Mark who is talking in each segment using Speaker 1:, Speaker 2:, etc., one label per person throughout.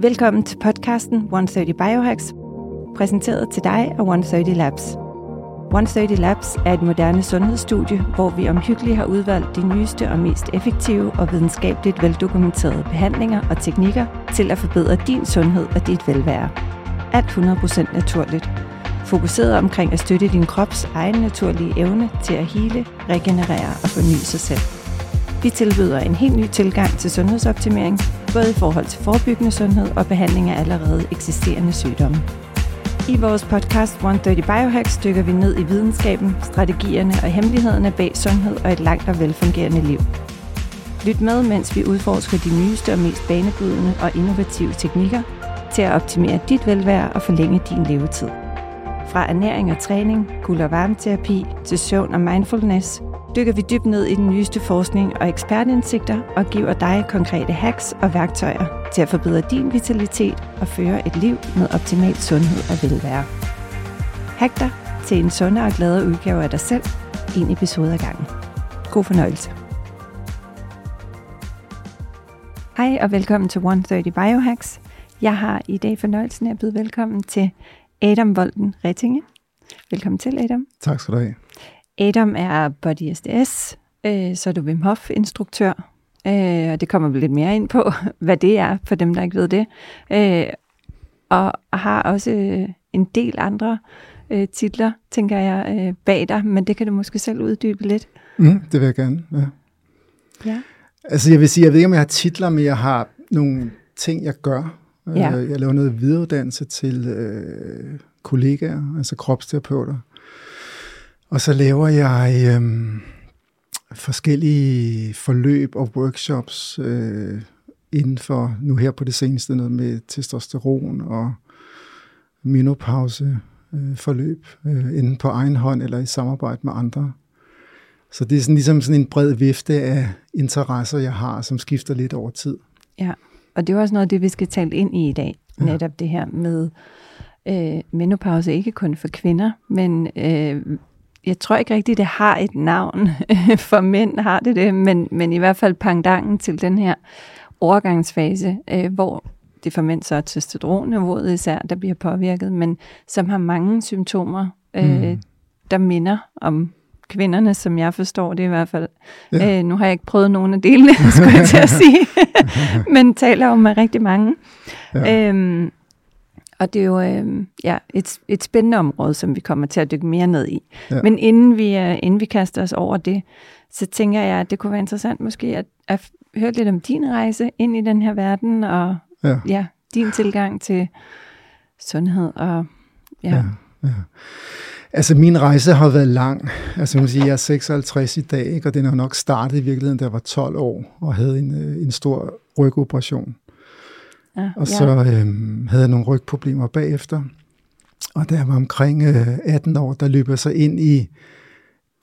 Speaker 1: Velkommen til podcasten 130 Biohacks, præsenteret til dig af 130 Labs. 130 Labs er et moderne sundhedsstudie, hvor vi omhyggeligt har udvalgt de nyeste og mest effektive og videnskabeligt veldokumenterede behandlinger og teknikker til at forbedre din sundhed og dit velvære. Alt 100% naturligt. Fokuseret omkring at støtte din krops egen naturlige evne til at hele, regenerere og forny sig selv. Vi tilbyder en helt ny tilgang til sundhedsoptimering, både i forhold til forebyggende sundhed og behandling af allerede eksisterende sygdomme. I vores podcast 130 Biohacks dykker vi ned i videnskaben, strategierne og hemmelighederne bag sundhed og et langt og velfungerende liv. Lyt med, mens vi udforsker de nyeste og mest banebrydende og innovative teknikker til at optimere dit velvære og forlænge din levetid. Fra ernæring og træning, guld- og varmeterapi til søvn og mindfulness – dykker vi dybt ned i den nyeste forskning og ekspertindsigter og giver dig konkrete hacks og værktøjer til at forbedre din vitalitet og føre et liv med optimal sundhed og velvære. Hack dig til en sundere og gladere udgave af dig selv, en episode ad gangen. God fornøjelse. Hej og velkommen til 130 Biohacks. Jeg har i dag fornøjelsen af at byde velkommen til Adam Volden Rettinge. Velkommen til, Adam.
Speaker 2: Tak skal du have.
Speaker 1: Adam er Body SDS, øh, så er du Wim Hof instruktør, øh, og det kommer vi lidt mere ind på, hvad det er for dem, der ikke ved det. Øh, og har også øh, en del andre øh, titler, tænker jeg, øh, bag dig, men det kan du måske selv uddybe lidt.
Speaker 2: Mm, det vil jeg gerne, ja.
Speaker 1: ja.
Speaker 2: Altså jeg vil sige, jeg ved ikke, om jeg har titler, men jeg har nogle ting, jeg gør. Ja. Øh, jeg laver noget videreuddannelse til øh, kollegaer, altså kropsterapeuter, og så laver jeg øh, forskellige forløb og workshops øh, inden for, nu her på det seneste, noget med testosteron og menopause øh, forløb, øh, enten på egen hånd eller i samarbejde med andre. Så det er sådan, ligesom sådan en bred vifte af interesser, jeg har, som skifter lidt over tid.
Speaker 1: Ja, og det er også noget af det, vi skal tale ind i i dag. Ja. Netop det her med øh, menopause, ikke kun for kvinder, men øh, jeg tror ikke rigtigt, det har et navn. For mænd har det det, men, men i hvert fald pangdangen til den her overgangsfase, øh, hvor det for mænd så er testosteronniveauet især, der bliver påvirket, men som har mange symptomer, øh, mm. der minder om kvinderne, som jeg forstår det i hvert fald. Ja. Øh, nu har jeg ikke prøvet nogen af delene, skulle jeg til at sige, men taler om med rigtig mange. Ja. Øhm, og det er jo øh, ja, et, et spændende område, som vi kommer til at dykke mere ned i. Ja. Men inden vi, uh, inden vi kaster os over det, så tænker jeg, at det kunne være interessant måske at, at høre lidt om din rejse ind i den her verden, og ja. Ja, din tilgang til sundhed. Og, ja. Ja, ja.
Speaker 2: Altså min rejse har været lang. Altså man sige, jeg er 56 i dag, ikke? og den har nok startet i virkeligheden, da jeg var 12 år og havde en, øh, en stor rygoperation. Ja, og så øh, havde jeg nogle rygproblemer bagefter. Og da jeg var omkring øh, 18 år, der løb jeg så ind i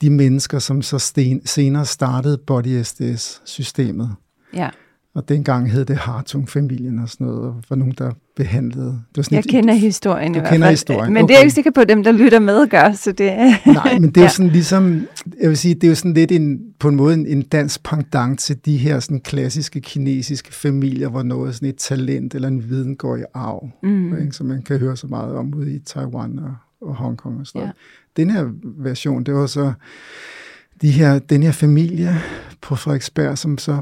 Speaker 2: de mennesker, som så sten, senere startede Body SDS-systemet. Ja. Og dengang hed det Hartung-familien og sådan noget, og var nogen, der behandlede. Det var sådan
Speaker 1: jeg et, kender historien
Speaker 2: du
Speaker 1: i hvert
Speaker 2: fald. historien.
Speaker 1: Men okay. det er jeg ikke sikker på, at dem, der lytter med, gør. Så det
Speaker 2: Nej, men det er jo sådan ligesom, jeg vil sige, det er jo sådan lidt en, på en måde en, en dansk pendant til de her sådan klassiske kinesiske familier, hvor noget sådan et talent eller en viden går i arv, mm. ikke, som man kan høre så meget om ude i Taiwan og, og Hongkong og sådan ja. Den her version, det var så de her, den her familie på Frederiksberg, som så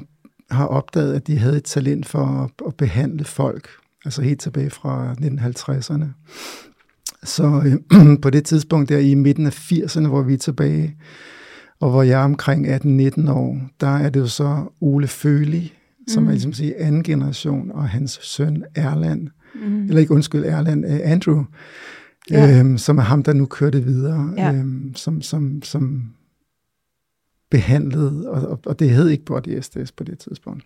Speaker 2: har opdaget, at de havde et talent for at, at behandle folk, altså helt tilbage fra 1950'erne. Så øh, på det tidspunkt der i midten af 80'erne, hvor vi er tilbage, og hvor jeg er omkring 18-19 år, der er det jo så Ole Føli, som mm. er ligesom sige anden generation, og hans søn Erland, mm. eller ikke undskyld, Erland, uh, Andrew, ja. øhm, som er ham, der nu kører det videre, ja. øhm, som, som, som behandlet, og, og det hed ikke Body SDS på det tidspunkt.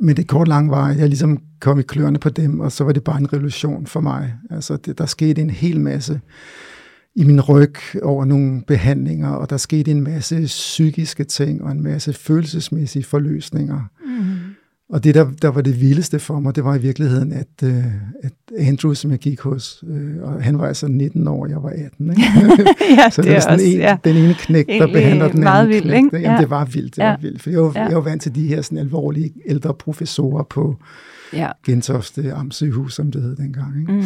Speaker 2: Men det kort lang var, jeg ligesom kom i kløerne på dem, og så var det bare en revolution for mig. Altså, det, der skete en hel masse i min ryg over nogle behandlinger, og der skete en masse psykiske ting, og en masse følelsesmæssige forløsninger. Mm. Og det, der, der var det vildeste for mig, det var i virkeligheden, at, øh, at Andrew, som jeg gik hos, øh, og han var altså 19 år, jeg var 18. Ikke?
Speaker 1: ja,
Speaker 2: så
Speaker 1: det, det
Speaker 2: var sådan
Speaker 1: også,
Speaker 2: en,
Speaker 1: ja.
Speaker 2: den ene knæk, der
Speaker 1: Egentlig
Speaker 2: behandler den anden
Speaker 1: vildt,
Speaker 2: knæk.
Speaker 1: ikke?
Speaker 2: Jamen,
Speaker 1: Ja.
Speaker 2: det var vildt, det
Speaker 1: Ja.
Speaker 2: var vildt. For jeg var,
Speaker 1: Ja.
Speaker 2: jeg var vant til de her sådan alvorlige ældre professorer på
Speaker 1: Ja.
Speaker 2: Gentofte Amtssygehus, som det hed dengang. Ikke?
Speaker 1: Mm.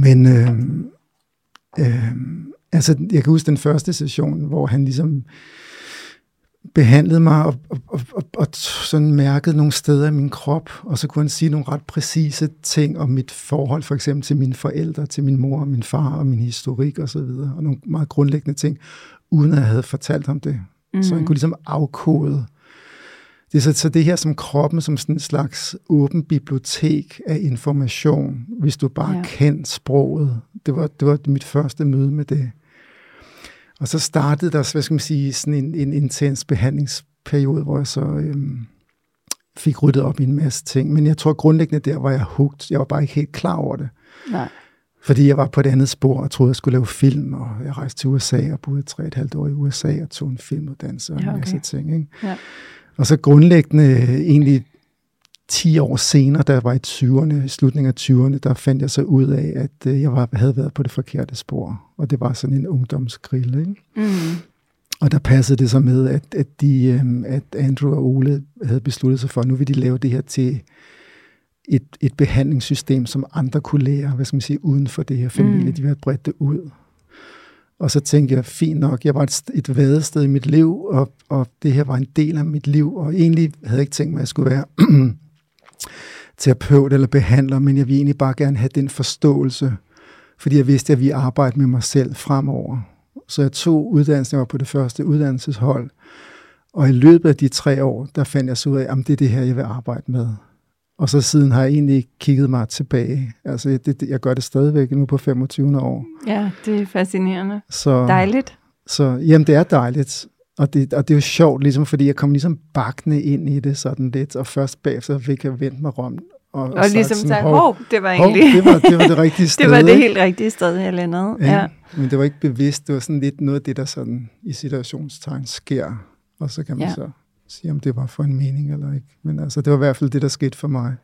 Speaker 2: Men øh, øh, altså, jeg kan huske den første session, hvor han ligesom behandlede mig og, og, og, og, og sådan mærkede nogle steder i min krop, og så kunne han sige nogle ret præcise ting om mit forhold, for eksempel til mine forældre, til min mor og min far og min historik og så videre, og nogle meget grundlæggende ting, uden at jeg havde fortalt ham det. Mm. Så han kunne ligesom afkode. Det er så, så det her som kroppen, som sådan en slags åben bibliotek af information, hvis du bare
Speaker 1: Ja.
Speaker 2: ja. kendt sproget. Det var, det var mit første møde med det. Og så startede der, hvad skal man sige, sådan en, en intens behandlingsperiode, hvor jeg så øhm, fik ryddet op i en masse ting. Men jeg tror grundlæggende der var jeg hugt. Jeg var bare ikke helt klar over det.
Speaker 1: Nej.
Speaker 2: Fordi jeg var på et andet spor og troede, jeg skulle lave film, og jeg rejste til USA og boede tre et halvt år i USA og tog en filmuddannelse og en
Speaker 1: Ja, okay.
Speaker 2: masse ting. Ikke?
Speaker 1: Ja.
Speaker 2: Og så grundlæggende øh, egentlig 10 år senere, da jeg var i 20'erne, i slutningen af 20'erne, der fandt jeg så ud af, at øh, jeg var, havde været på det forkerte spor. Og det var sådan en ungdomsgrill. Ikke?
Speaker 1: Mm.
Speaker 2: Og der passede det så med, at, at, de, øhm, at Andrew og Ole havde besluttet sig for, at nu vil de lave det her til et, et behandlingssystem, som andre kunne lære, hvad skal man sige, uden for det her familie.
Speaker 1: Mm.
Speaker 2: De vil have bredt det ud. Og så tænkte jeg, fint nok, jeg var et, et vadested i mit liv, og, og det her var en del af mit liv, og egentlig havde jeg ikke tænkt mig, at jeg skulle være terapeut eller behandler, men jeg ville egentlig bare gerne have den forståelse, fordi jeg vidste, at vi arbejder med mig selv fremover. Så jeg tog uddannelsen, jeg var på det første uddannelseshold, og i løbet af de tre år, der fandt jeg så ud af, at det er det her, jeg vil arbejde med. Og så siden har jeg egentlig ikke kigget mig tilbage. Altså, det, det, jeg gør det stadigvæk nu på 25. år.
Speaker 1: Ja, det er fascinerende.
Speaker 2: Så,
Speaker 1: Dejligt.
Speaker 2: så jamen, det er dejligt. Og det, og det er jo sjovt, ligesom, fordi jeg kom ligesom bakkende ind i det sådan lidt, og først bagefter fik jeg vendt mig om. Og,
Speaker 1: Og ligesom
Speaker 2: sådan,
Speaker 1: sagt,
Speaker 2: hov,
Speaker 1: hov, det var
Speaker 2: hov,
Speaker 1: egentlig...
Speaker 2: det, var, det var det rigtige sted.
Speaker 1: det var det helt rigtige sted, jeg landede.
Speaker 2: Ja.
Speaker 1: Ja.
Speaker 2: Men det var ikke bevidst. Det var sådan lidt noget af det, der sådan i situationstegn sker. Og så kan man
Speaker 1: Ja.
Speaker 2: så sige, om det var for en mening eller ikke. Men altså, det var i hvert fald det, der skete for mig.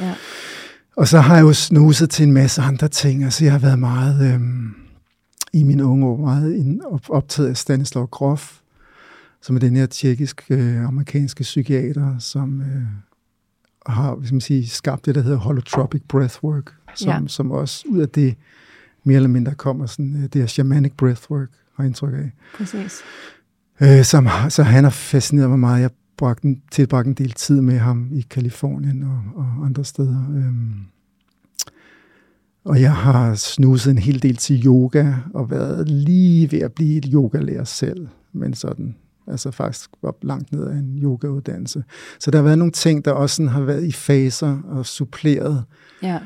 Speaker 1: ja.
Speaker 2: Og så har jeg jo snuset til en masse andre ting. Altså, jeg har været meget øhm, i mine unge år meget optaget af Stanislav Grof, som er den her tjekkiske øh, amerikanske psykiater, som øh, har hvis man siger, skabt det, der hedder holotropic breathwork, som,
Speaker 1: Ja.
Speaker 2: som også ud af det mere eller mindre kommer sådan, øh, det her shamanic breathwork, har jeg indtryk af.
Speaker 1: Præcis.
Speaker 2: Øh, som, så han har fascineret mig meget. Jeg bragte en, tilbragte en del tid med ham i Kalifornien og, og andre steder. Øhm, og jeg har snuset en hel del til yoga og været lige ved at blive et yogalærer selv, men sådan altså faktisk var langt ned af en yogauddannelse. Så der har været nogle ting, der også sådan har været i faser og suppleret
Speaker 1: Ja.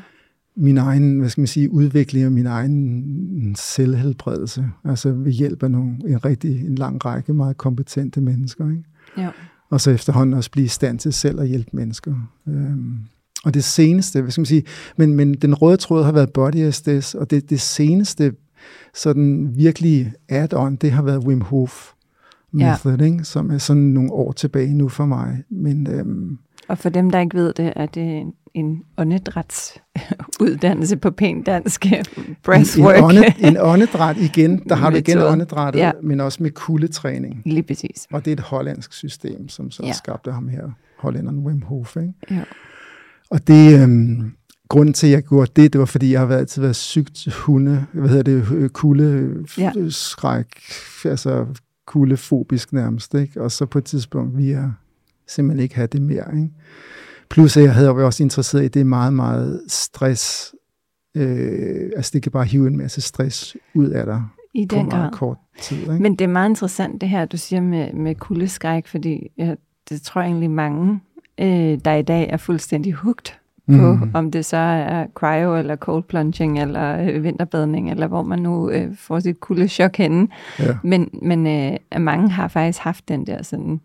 Speaker 2: min egen, hvad skal man sige, udvikling og min egen selvhelbredelse, altså ved hjælp af nogle, en rigtig en lang række meget kompetente mennesker, ikke?
Speaker 1: Ja.
Speaker 2: og så efterhånden også blive i stand til selv at hjælpe mennesker. Øhm, og det seneste, hvad skal man sige, men, men den røde tråd har været body SDS, og det, det seneste sådan virkelig add-on, det har været Wim Hof method, ja. ikke? som er sådan nogle år tilbage nu for mig. Men øhm,
Speaker 1: Og for dem, der ikke ved det, er det en, åndedrætsuddannelse på pænt dansk. Breathwork.
Speaker 2: En, ånde, en åndedræt igen, der har du igen åndedrættet,
Speaker 1: Ja.
Speaker 2: men også med kuldetræning.
Speaker 1: Lige præcis.
Speaker 2: Og det er et hollandsk system, som så
Speaker 1: Ja.
Speaker 2: skabte ham her, hollænderen Wim Hof. Ikke?
Speaker 1: Ja.
Speaker 2: Og det, øhm, grunden til, at jeg gjorde det, det var, fordi jeg har været, altid været sygt hunde, hvad hedder det, øh, kulde,
Speaker 1: Ja.
Speaker 2: ja. skræk, altså kuldefobisk nærmest, ikke? Og så på et tidspunkt, vi er simpelthen ikke have det mere, ikke? Plus, at jeg havde også interesseret i, det er meget, meget stress, øh, altså det kan bare hive en masse stress ud af dig
Speaker 1: I
Speaker 2: på
Speaker 1: den
Speaker 2: meget
Speaker 1: grad.
Speaker 2: kort tid, ikke?
Speaker 1: Men det er meget interessant det her, du siger med, med kuldeskræk, fordi jeg, det tror jeg egentlig mange, øh, der i dag er fuldstændig hugt på, mm. om det så er cryo eller cold plunging eller øh, vinterbadning, eller hvor man nu øh, får sit kuldechok henne.
Speaker 2: ja.
Speaker 1: Men, men øh, mange har faktisk haft den der sådan,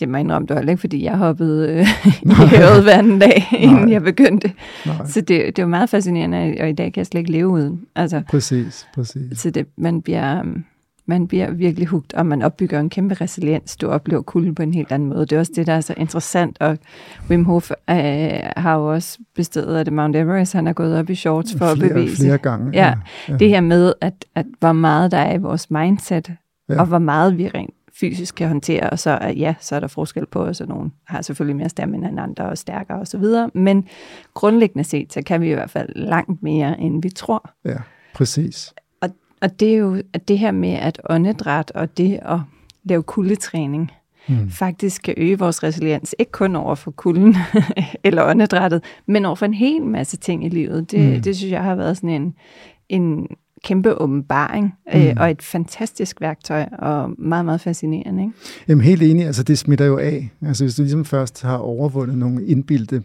Speaker 1: det må jeg indrømme, det var ikke, fordi jeg hoppede øh, i havet hver anden dag, inden
Speaker 2: Nej.
Speaker 1: jeg begyndte.
Speaker 2: Nej,
Speaker 1: Så det, det er jo meget fascinerende, og i dag kan jeg slet ikke leve uden. Altså,
Speaker 2: præcis, præcis.
Speaker 1: så det, man bliver, øhm, man bliver virkelig hugt, og man opbygger en kæmpe resiliens. Du oplever kulden på en helt anden måde. Det er også det, der er så interessant, og Wim Hof øh, har jo også bestedet af det Mount Everest. Han er gået op i shorts for
Speaker 2: flere,
Speaker 1: at bevæge
Speaker 2: Flere gange.
Speaker 1: Ja, ja, det her med, at, at hvor meget der er i vores mindset, ja. og hvor meget vi rent fysisk kan håndtere, og så ja, så er der forskel på os, og nogen har selvfølgelig mere stamina end andre, og stærkere og så videre, men grundlæggende set, så kan vi i hvert fald langt mere, end vi tror.
Speaker 2: Ja, præcis.
Speaker 1: Og, det er jo at det her med, at åndedræt og det at lave kuldetræning, mm. faktisk kan øge vores resiliens, ikke kun over for kulden eller åndedrættet, men over for en hel masse ting i livet. Det, mm. det synes jeg har været sådan en, en kæmpe åbenbaring, øh, mm. øh, og et fantastisk værktøj, og meget, meget fascinerende. Ikke?
Speaker 2: Jamen helt enig, altså det smitter jo af. Altså hvis du ligesom først har overvundet nogle indbildte,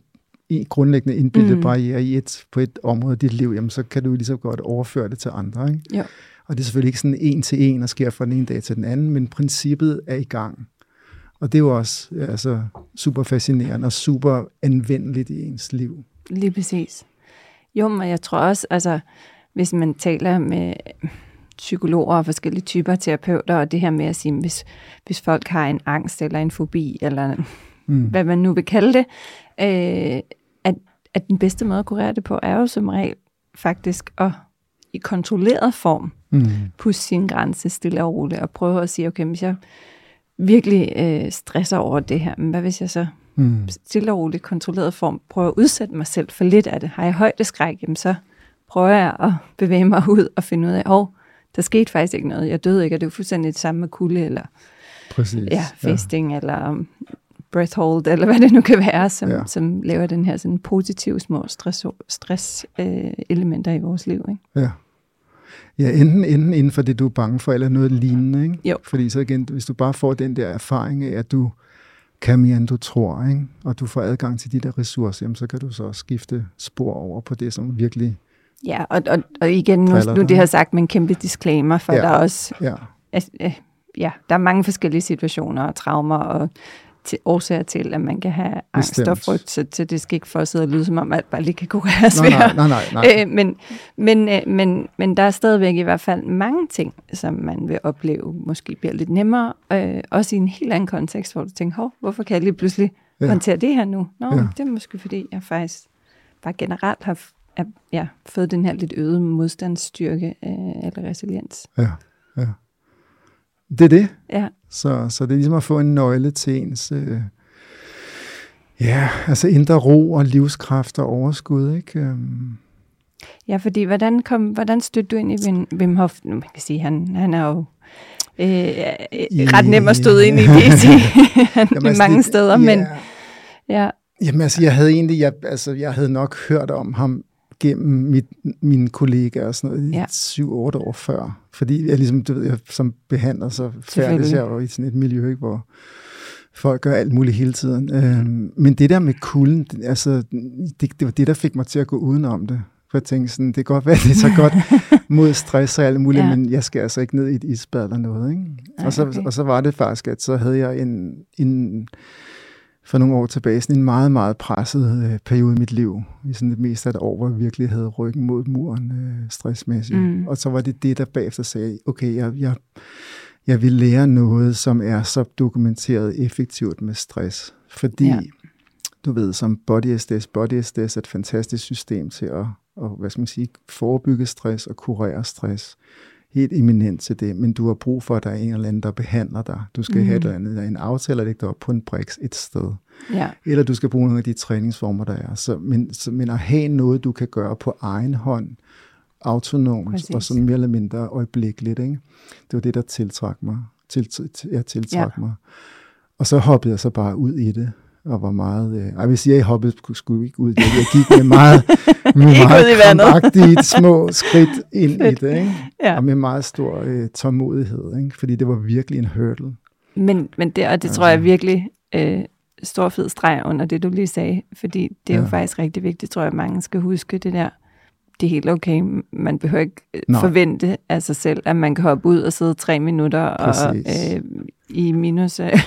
Speaker 2: grundlæggende indbildte mm. barriere i et, på et område af dit liv, jamen så kan du lige så godt overføre det til andre. Ikke?
Speaker 1: Jo.
Speaker 2: Og det er selvfølgelig ikke sådan en til en, og sker fra den ene dag til den anden, men princippet er i gang. Og det er jo også altså, super fascinerende og super anvendeligt i ens liv.
Speaker 1: Lige præcis. Jo, men jeg tror også, altså, hvis man taler med psykologer og forskellige typer terapeuter, og det her med at sige, hvis, hvis folk har en angst eller en fobi, eller mm. hvad man nu vil kalde det, øh, at, at den bedste måde at kurere det på, er jo som regel faktisk at i kontrolleret form mm. pusse sin grænse stille og roligt, og prøve at sige, okay, hvis jeg virkelig øh, stresser over det her, men hvad hvis jeg så mm. stille og roligt kontrolleret form prøver at udsætte mig selv for lidt af det? Har jeg højdeskræk, jamen så prøver jeg at bevæge mig ud og finde ud af, at der skete faktisk ikke noget. Jeg døde ikke, og det er fuldstændig det samme med kulde, eller
Speaker 2: Præcis,
Speaker 1: ja, fasting, ja. eller um, breath hold, eller hvad det nu kan være, som, ja. som laver den her sådan positive små stress, stress øh, elementer i vores liv. Ikke?
Speaker 2: Ja. Ja, enten, enten inden for det, du er bange for, eller noget lignende. Ikke?
Speaker 1: Jo.
Speaker 2: Fordi så igen, hvis du bare får den der erfaring af, at du kan mere, end du tror, ikke? og du får adgang til de der ressourcer, jamen, så kan du så skifte spor over på det, som virkelig
Speaker 1: Ja, og, og, og igen, nu, nu det har sagt med en kæmpe disclaimer, for ja. der er også, ja. Altså, ja, der er mange forskellige situationer og traumer og til, årsager til, at man kan have angst og frygt, så, så det skal ikke for at sidde og lyde, som om alt bare lige kan kureres
Speaker 2: nej, nej, nej, nej, nej.
Speaker 1: Øh, men, men, øh, men, men der er stadigvæk i hvert fald mange ting, som man vil opleve, måske bliver lidt nemmere, øh, også i en helt anden kontekst, hvor du tænker, Hov, hvorfor kan jeg lige pludselig ja. håndtere det her nu? Nå, ja. det er måske fordi, jeg faktisk bare generelt har er, ja, fået den her lidt øget modstandsstyrke øh, eller resiliens.
Speaker 2: Ja, ja. Det er det.
Speaker 1: Ja.
Speaker 2: Så, så det er ligesom at få en nøgle til ens øh, ja, altså indre ro og livskraft og overskud, ikke? Um.
Speaker 1: Ja, fordi hvordan, kom, hvordan stødte du ind i Wim, Wim Hof? Nu, man kan sige, han, han er jo øh, ret nem at støde ind i det i altså, mange steder, ja. men ja.
Speaker 2: Jamen altså, jeg havde egentlig, jeg, altså, jeg havde nok hørt om ham gennem mit, mine kollegaer og sådan noget, ja. syv-otte år før. Fordi jeg ligesom, du ved, jeg som behandler, så færdig jeg jo i sådan et miljø, ikke, hvor folk gør alt muligt hele tiden. Øhm, men det der med kulden, altså, det, det var det, der fik mig til at gå udenom det. For jeg tænkte sådan, det kan godt være, det er så godt mod stress og alt muligt, ja. men jeg skal altså ikke ned i et isbad eller noget. Ikke? Og, så, okay. og så var det faktisk, at så havde jeg en, en for nogle år tilbage, sådan en meget, meget presset øh, periode i mit liv. I sådan det meste af et år, hvor jeg virkelig havde ryggen mod muren øh, stressmæssigt. Mm. Og så var det det, der bagefter sagde, okay, jeg, jeg, jeg vil lære noget, som er så dokumenteret effektivt med stress. Fordi, ja. du ved, som Body SDS, Body SDS er et fantastisk system til at, at hvad skal man sige, forebygge stress og kurere stress helt eminent til det, men du har brug for, at der er en eller anden, der behandler dig. Du skal mm. have et eller andet, en aftale at lægge dig op på en brix et sted.
Speaker 1: Ja.
Speaker 2: Eller du skal bruge nogle af de træningsformer, der er. Så, men, så, men at have noget, du kan gøre på egen hånd, autonomt, Præcis. og sådan mere eller mindre øjeblikkeligt. Ikke? Det var det, der tiltrak mig. Til, til, jeg tiltrak ja. mig. Og så hoppede jeg så bare ud i det og var meget... Øh, sige, at jeg hoppede sgu ikke ud. Jeg gik med meget, med meget små skridt ind i det, ikke? Ja. og med meget stor øh, tålmodighed, ikke? fordi det var virkelig en hurdle.
Speaker 1: Men, men det, og det altså. tror jeg virkelig øh, stor fed streg under det, du lige sagde, fordi det er ja. jo faktisk rigtig vigtigt, tror jeg, at mange skal huske det der det er helt okay. Man behøver ikke øh, Nej. forvente af sig selv, at man kan hoppe ud og sidde tre minutter Præcis. og øh, i minus øh,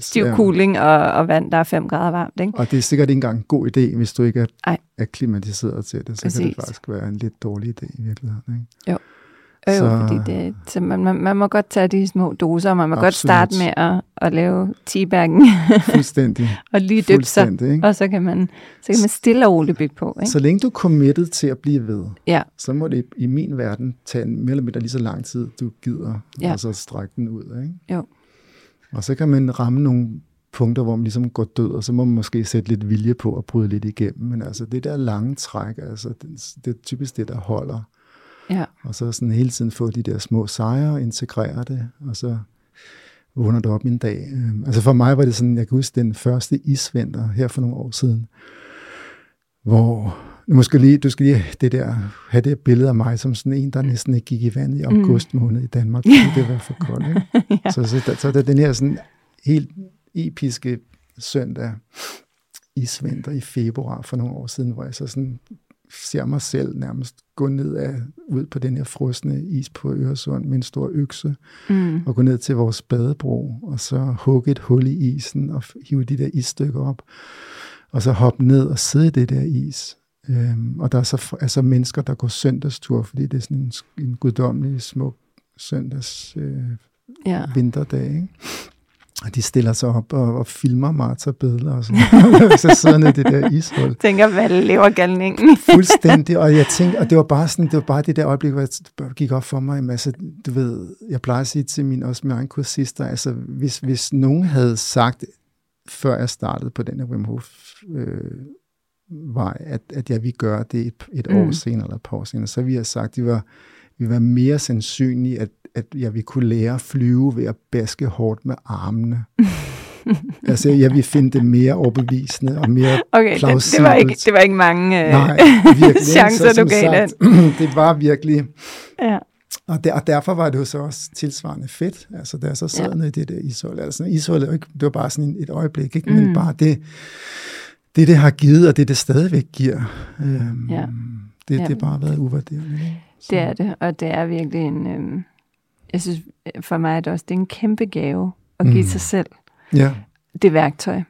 Speaker 1: stiv ja. cooling og, og vand, der er 5 grader varmt. Ikke?
Speaker 2: Og det er sikkert ikke engang en god idé, hvis du ikke er, er klimatiseret til det. Så Præcis. kan det faktisk være en lidt dårlig idé i virkeligheden. Ikke?
Speaker 1: Jo. Øh, så, fordi det, så man, man, man må godt tage de små doser, og man må absolut. godt starte med at, at lave teabaggen.
Speaker 2: Fuldstændig.
Speaker 1: og lige dyppe sig, ikke? og så kan, man, så kan man stille og roligt bygge på. Ikke?
Speaker 2: Så længe du er committed til at blive ved,
Speaker 1: ja.
Speaker 2: så må det i min verden tage mere eller mindre lige så lang tid, du gider, ja. og så strække den ud. Ikke?
Speaker 1: Jo.
Speaker 2: Og så kan man ramme nogle punkter, hvor man ligesom går død, og så må man måske sætte lidt vilje på at bryde lidt igennem. Men altså det der lange træk, altså det, det er typisk det, der holder.
Speaker 1: Ja.
Speaker 2: Og så sådan hele tiden få de der små sejre, integrere det, og så vågner du op en dag. Øhm, altså for mig var det sådan, jeg kan huske den første isvinter her for nogle år siden, hvor du skal lige, du skal lige det der, have det billede af mig som sådan en, der næsten ikke gik i vand i mm. august måned i Danmark, fordi det var for koldt. Ikke? ja. Så, så, så der den her sådan helt episke søndag isvinter i februar for nogle år siden, hvor jeg så sådan ser mig selv nærmest gå ned af, ud på den her frosne is på Øresund med en stor økse, mm. og gå ned til vores badebro, og så hugge et hul i isen, og hive de der isstykker op, og så hoppe ned og sidde i det der is. Øhm, og der er så altså mennesker, der går søndagstur, fordi det er sådan en, en guddommelig smuk søndags øh, ja. vinterdag. Ikke? Og de stiller sig op og, og filmer mig og sådan noget, så sidder nede i det der ishul.
Speaker 1: Tænker, hvad lever galningen?
Speaker 2: Fuldstændig, og jeg tænkte, og det var bare sådan, det var bare det der øjeblik, hvor jeg gik op for mig, altså, du ved, jeg plejer at sige til min, også min egen kursister, altså, hvis, hvis nogen havde sagt, før jeg startede på den her Wim Hof øh, vej, at, at jeg ville gøre det et, et mm. år senere, eller et par år senere, så ville jeg sagt, det var, vi var mere sandsynligt, at at jeg vil kunne lære at flyve ved at baske hårdt med armene. altså, jeg vil finde det mere overbevisende og mere
Speaker 1: okay, plausibelt. Det, det, var ikke, det var ikke mange uh,
Speaker 2: Nej, virkelig, chancer, så, du gav den. det var virkelig...
Speaker 1: Ja.
Speaker 2: Og, der, og derfor var det jo så også tilsvarende fedt, altså da jeg så sad ja. i det der ishul. Altså ishul, det var bare sådan et øjeblik, ikke? men mm. bare det, det, det har givet, og det, det stadigvæk giver, øhm, ja. det, ja. det har bare været uvurderligt.
Speaker 1: Det er det, og det er virkelig en... Øhm jeg synes, for mig er det også, det er en kæmpe gave at give mm. sig selv
Speaker 2: ja.
Speaker 1: det værktøj.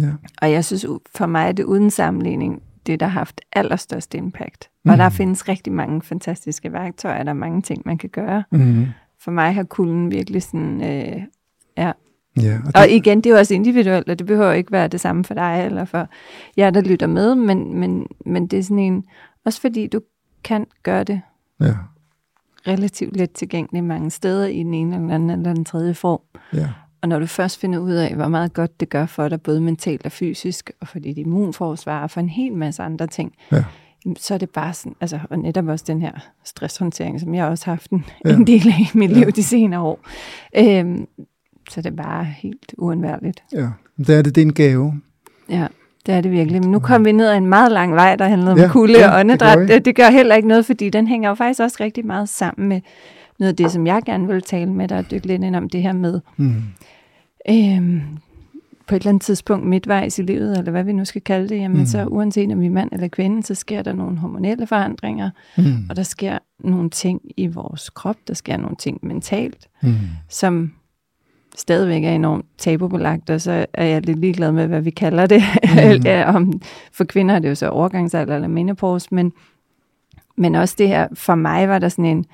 Speaker 2: Ja.
Speaker 1: Og jeg synes, for mig er det uden sammenligning, det, der har haft allerstørst impact. Mm. Og der findes rigtig mange fantastiske værktøjer, der er mange ting, man kan gøre.
Speaker 2: Mm.
Speaker 1: For mig har kulden virkelig sådan, øh, ja.
Speaker 2: Ja,
Speaker 1: og, det... og igen, det er jo også individuelt, og det behøver ikke være det samme for dig, eller for jer, der lytter med, men, men, men det er sådan en, også fordi du kan gøre det.
Speaker 2: Ja
Speaker 1: relativt let tilgængelig mange steder i den ene eller anden eller den tredje form.
Speaker 2: Ja.
Speaker 1: Og når du først finder ud af, hvor meget godt det gør for dig, både mentalt og fysisk, og for dit immunforsvar, og for en hel masse andre ting,
Speaker 2: ja.
Speaker 1: så er det bare sådan, altså, og netop også den her stresshåndtering, som jeg også har haft en, ja. en del af i mit liv de senere år. Øhm, så det er bare helt uundværligt.
Speaker 2: Ja, det er det, det er en gave.
Speaker 1: Ja. Det er det virkelig. Men nu kom vi ned ad en meget lang vej, der handlede om ja, kulde ja, og åndedræt. Det, det, det gør heller ikke noget, fordi den hænger jo faktisk også rigtig meget sammen med noget af det, som jeg gerne vil tale med dig og dykke lidt ind om det her med.
Speaker 2: Mm.
Speaker 1: Øhm, på et eller andet tidspunkt midtvejs i livet, eller hvad vi nu skal kalde det, jamen mm. så uanset om vi er mand eller kvinde, så sker der nogle hormonelle forandringer,
Speaker 2: mm.
Speaker 1: og der sker nogle ting i vores krop, der sker nogle ting mentalt,
Speaker 2: mm.
Speaker 1: som stadigvæk er enormt tabubelagt, og så er jeg lidt ligeglad med, hvad vi kalder det. Mm. ja, om, for kvinder er det jo så overgangsalder eller menopause, men, men også det her, for mig var der sådan en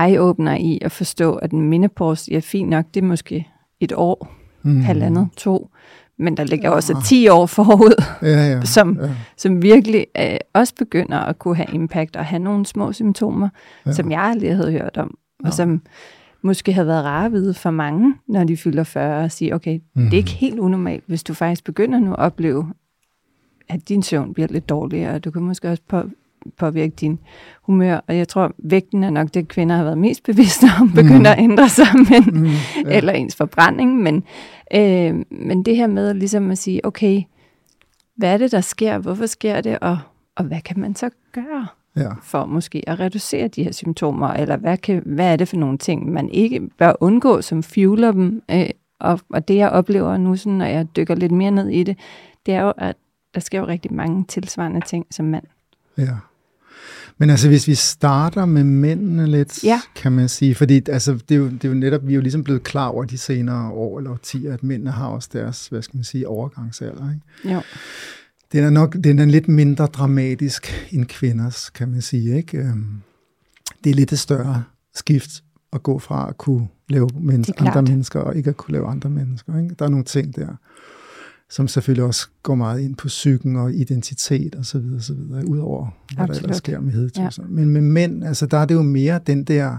Speaker 1: eye-opener i at forstå, at en menopause, ja fint nok, det er måske et år, mm. halvandet, to, men der ligger også 10 år forud,
Speaker 2: ja, ja,
Speaker 1: som,
Speaker 2: ja.
Speaker 1: som virkelig øh, også begynder at kunne have impact og have nogle små symptomer, ja. som jeg aldrig havde hørt om, og ja. som måske havde været rare at vide for mange, når de fylder 40 og siger, okay, mm. det er ikke mhm. helt unormalt, hvis du faktisk begynder nu at opleve, at din søvn bliver lidt dårligere, og du kan måske også på, påvirke din humør. Og jeg tror, vægten er nok det, kvinder har været mest bevidste om, begynder mm. at ændre sig, men, mm, ja. eller ens forbrænding. Men, øh, men det her med ligesom at sige, okay, hvad er det, der sker? Hvorfor sker det? Og, og hvad kan man så gøre?
Speaker 2: Ja.
Speaker 1: for måske at reducere de her symptomer, eller hvad, kan, hvad er det for nogle ting, man ikke bør undgå, som fueler dem. Øh, og, og det jeg oplever nu, sådan, når jeg dykker lidt mere ned i det, det er jo, at der sker jo rigtig mange tilsvarende ting som mand.
Speaker 2: Ja. Men altså, hvis vi starter med mændene lidt,
Speaker 1: ja.
Speaker 2: kan man sige, fordi altså, det, er jo, det er jo netop, vi er jo ligesom blevet klar over de senere år eller årtier, at mændene har også deres, hvad skal man sige, overgangsalder. Ikke?
Speaker 1: Jo.
Speaker 2: Den er nok den er lidt mindre dramatisk end kvinders, kan man sige. Ikke? Øhm, det er lidt et større skift at gå fra at kunne lave men- andre mennesker, og ikke at kunne lave andre mennesker. Ikke? Der er nogle ting der, som selvfølgelig også går meget ind på psyken og identitet og så videre, så videre udover hvad Absolut. der ellers sker med hedetøser. Ja. Men med mænd, altså der er det jo mere den der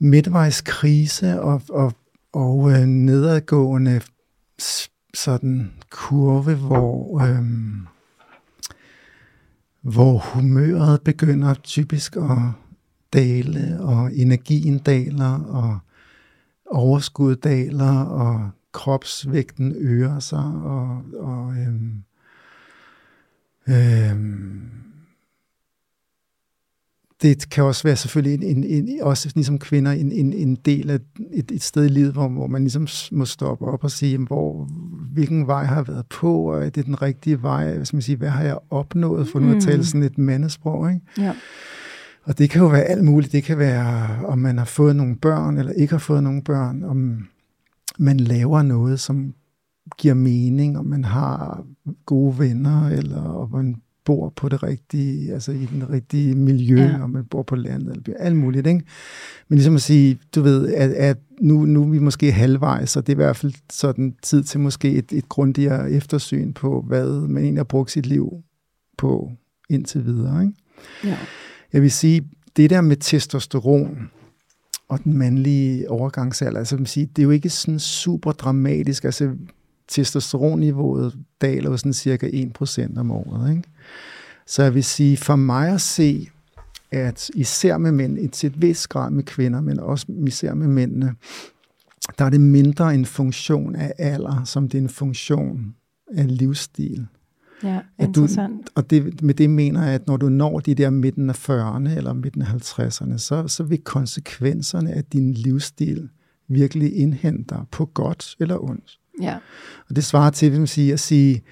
Speaker 2: midtvejskrise og, og, og øh, nedadgående sådan kurve, hvor, øhm, hvor humøret begynder typisk at dale, og energien daler, og overskud daler, og kropsvægten øger sig, og, og øhm, øhm, det kan også være selvfølgelig en, en, en, også ligesom kvinder en, en, en del af et, et sted i livet, hvor, hvor man ligesom må stoppe op og sige, hvor, hvilken vej har jeg været på, og er det den rigtige vej, hvad, skal man sige, hvad har jeg opnået, for nu at tale mm. sådan et mandesprog, ikke? Ja. Og det kan jo være alt muligt. Det kan være, om man har fået nogle børn, eller ikke har fået nogle børn, om man laver noget, som giver mening, om man har gode venner, eller om man bor på det rigtige, altså i den rigtige miljø, ja. om man bor på landet, eller alt muligt, ikke? Men ligesom at sige, du ved, at, at nu, nu er vi måske halvvejs, så det er i hvert fald sådan tid til måske et, et grundigere eftersyn på, hvad man egentlig har brugt sit liv på indtil videre, ikke? Ja. Jeg vil sige, det der med testosteron og den mandlige overgangsalder, altså vil sige, det er jo ikke sådan super dramatisk. Altså testosteronniveauet daler jo sådan cirka 1% om året. Ikke? Så jeg vil sige, for mig at se, at især med mænd, til et vis grad med kvinder, men også især med mændene, der er det mindre en funktion af alder, som det er en funktion af livsstil.
Speaker 1: Ja, interessant.
Speaker 2: Du, og det, med det mener jeg, at når du når de der midten af 40'erne eller midten af 50'erne, så, så vil konsekvenserne af din livsstil virkelig indhente dig på godt eller ondt.
Speaker 1: Ja.
Speaker 2: Og det svarer til, vil man sige, at sige,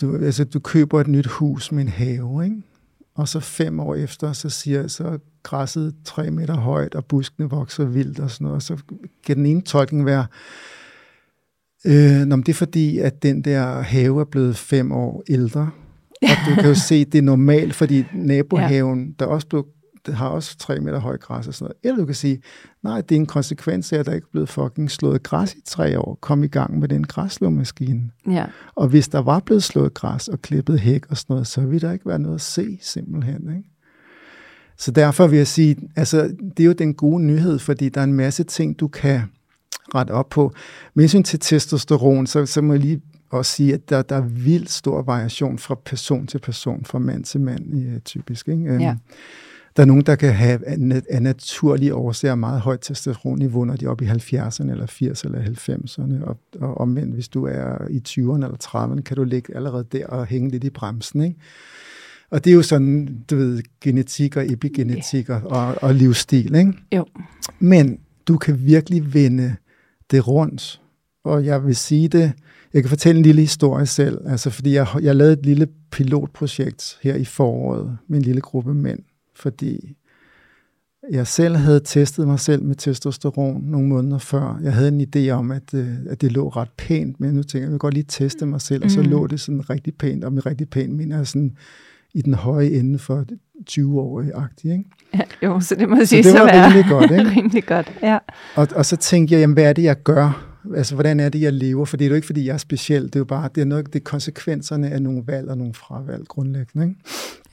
Speaker 2: du, altså, du køber et nyt hus med en have, ikke? og så fem år efter, så siger så græsset tre meter højt, og buskene vokser vildt og sådan noget, og så kan den ene tolkning være, Øh, nå, det er fordi, at den der have er blevet fem år ældre. Og du kan jo se, det er normalt, fordi nabohaven, ja. der også blev det har også tre meter høj græs og sådan noget. Eller du kan sige, nej, det er en konsekvens af, at der ikke er blevet fucking slået græs i tre år. Kom i gang med den græsslåmaskine.
Speaker 1: Ja.
Speaker 2: Og hvis der var blevet slået græs og klippet hæk og sådan noget, så ville der ikke være noget at se, simpelthen. Ikke? Så derfor vil jeg sige, altså, det er jo den gode nyhed, fordi der er en masse ting, du kan ret op på. Med hensyn til testosteron, så, så må jeg lige også sige, at der, der er vildt stor variation fra person til person, fra mand til mand, typisk. Ikke? Øhm, ja. Der er nogen, der kan have af naturlige årsager meget højt testosteronniveau, når de er oppe i 70'erne, eller 80'erne, eller 90'erne. Og, og omvendt, hvis du er i 20'erne eller 30'erne, kan du ligge allerede der og hænge lidt i bremsen. Ikke? Og det er jo sådan, du ved, genetik og epigenetik yeah. og, og livsstil. Ikke?
Speaker 1: Jo.
Speaker 2: Men du kan virkelig vende det rundt. Og jeg vil sige det, jeg kan fortælle en lille historie selv, altså fordi jeg, jeg lavede et lille pilotprojekt her i foråret med en lille gruppe mænd, fordi jeg selv havde testet mig selv med testosteron nogle måneder før. Jeg havde en idé om, at, øh, at det lå ret pænt, men nu tænker jeg, jeg vil godt lige teste mig selv, og så mm. lå det sådan rigtig pænt, og med rigtig pænt mener jeg sådan i den høje ende for 20-årige agtige ikke?
Speaker 1: Ja, jo, så det må sige
Speaker 2: så det var
Speaker 1: være
Speaker 2: rimelig godt, ikke?
Speaker 1: rimelig godt, ja.
Speaker 2: Og, og så tænkte jeg, jamen, hvad er det, jeg gør? Altså, hvordan er det, jeg lever? For det er jo ikke, fordi jeg er speciel. Det er jo bare, det er, noget, det er konsekvenserne af nogle valg og nogle fravalg grundlæggende, ikke?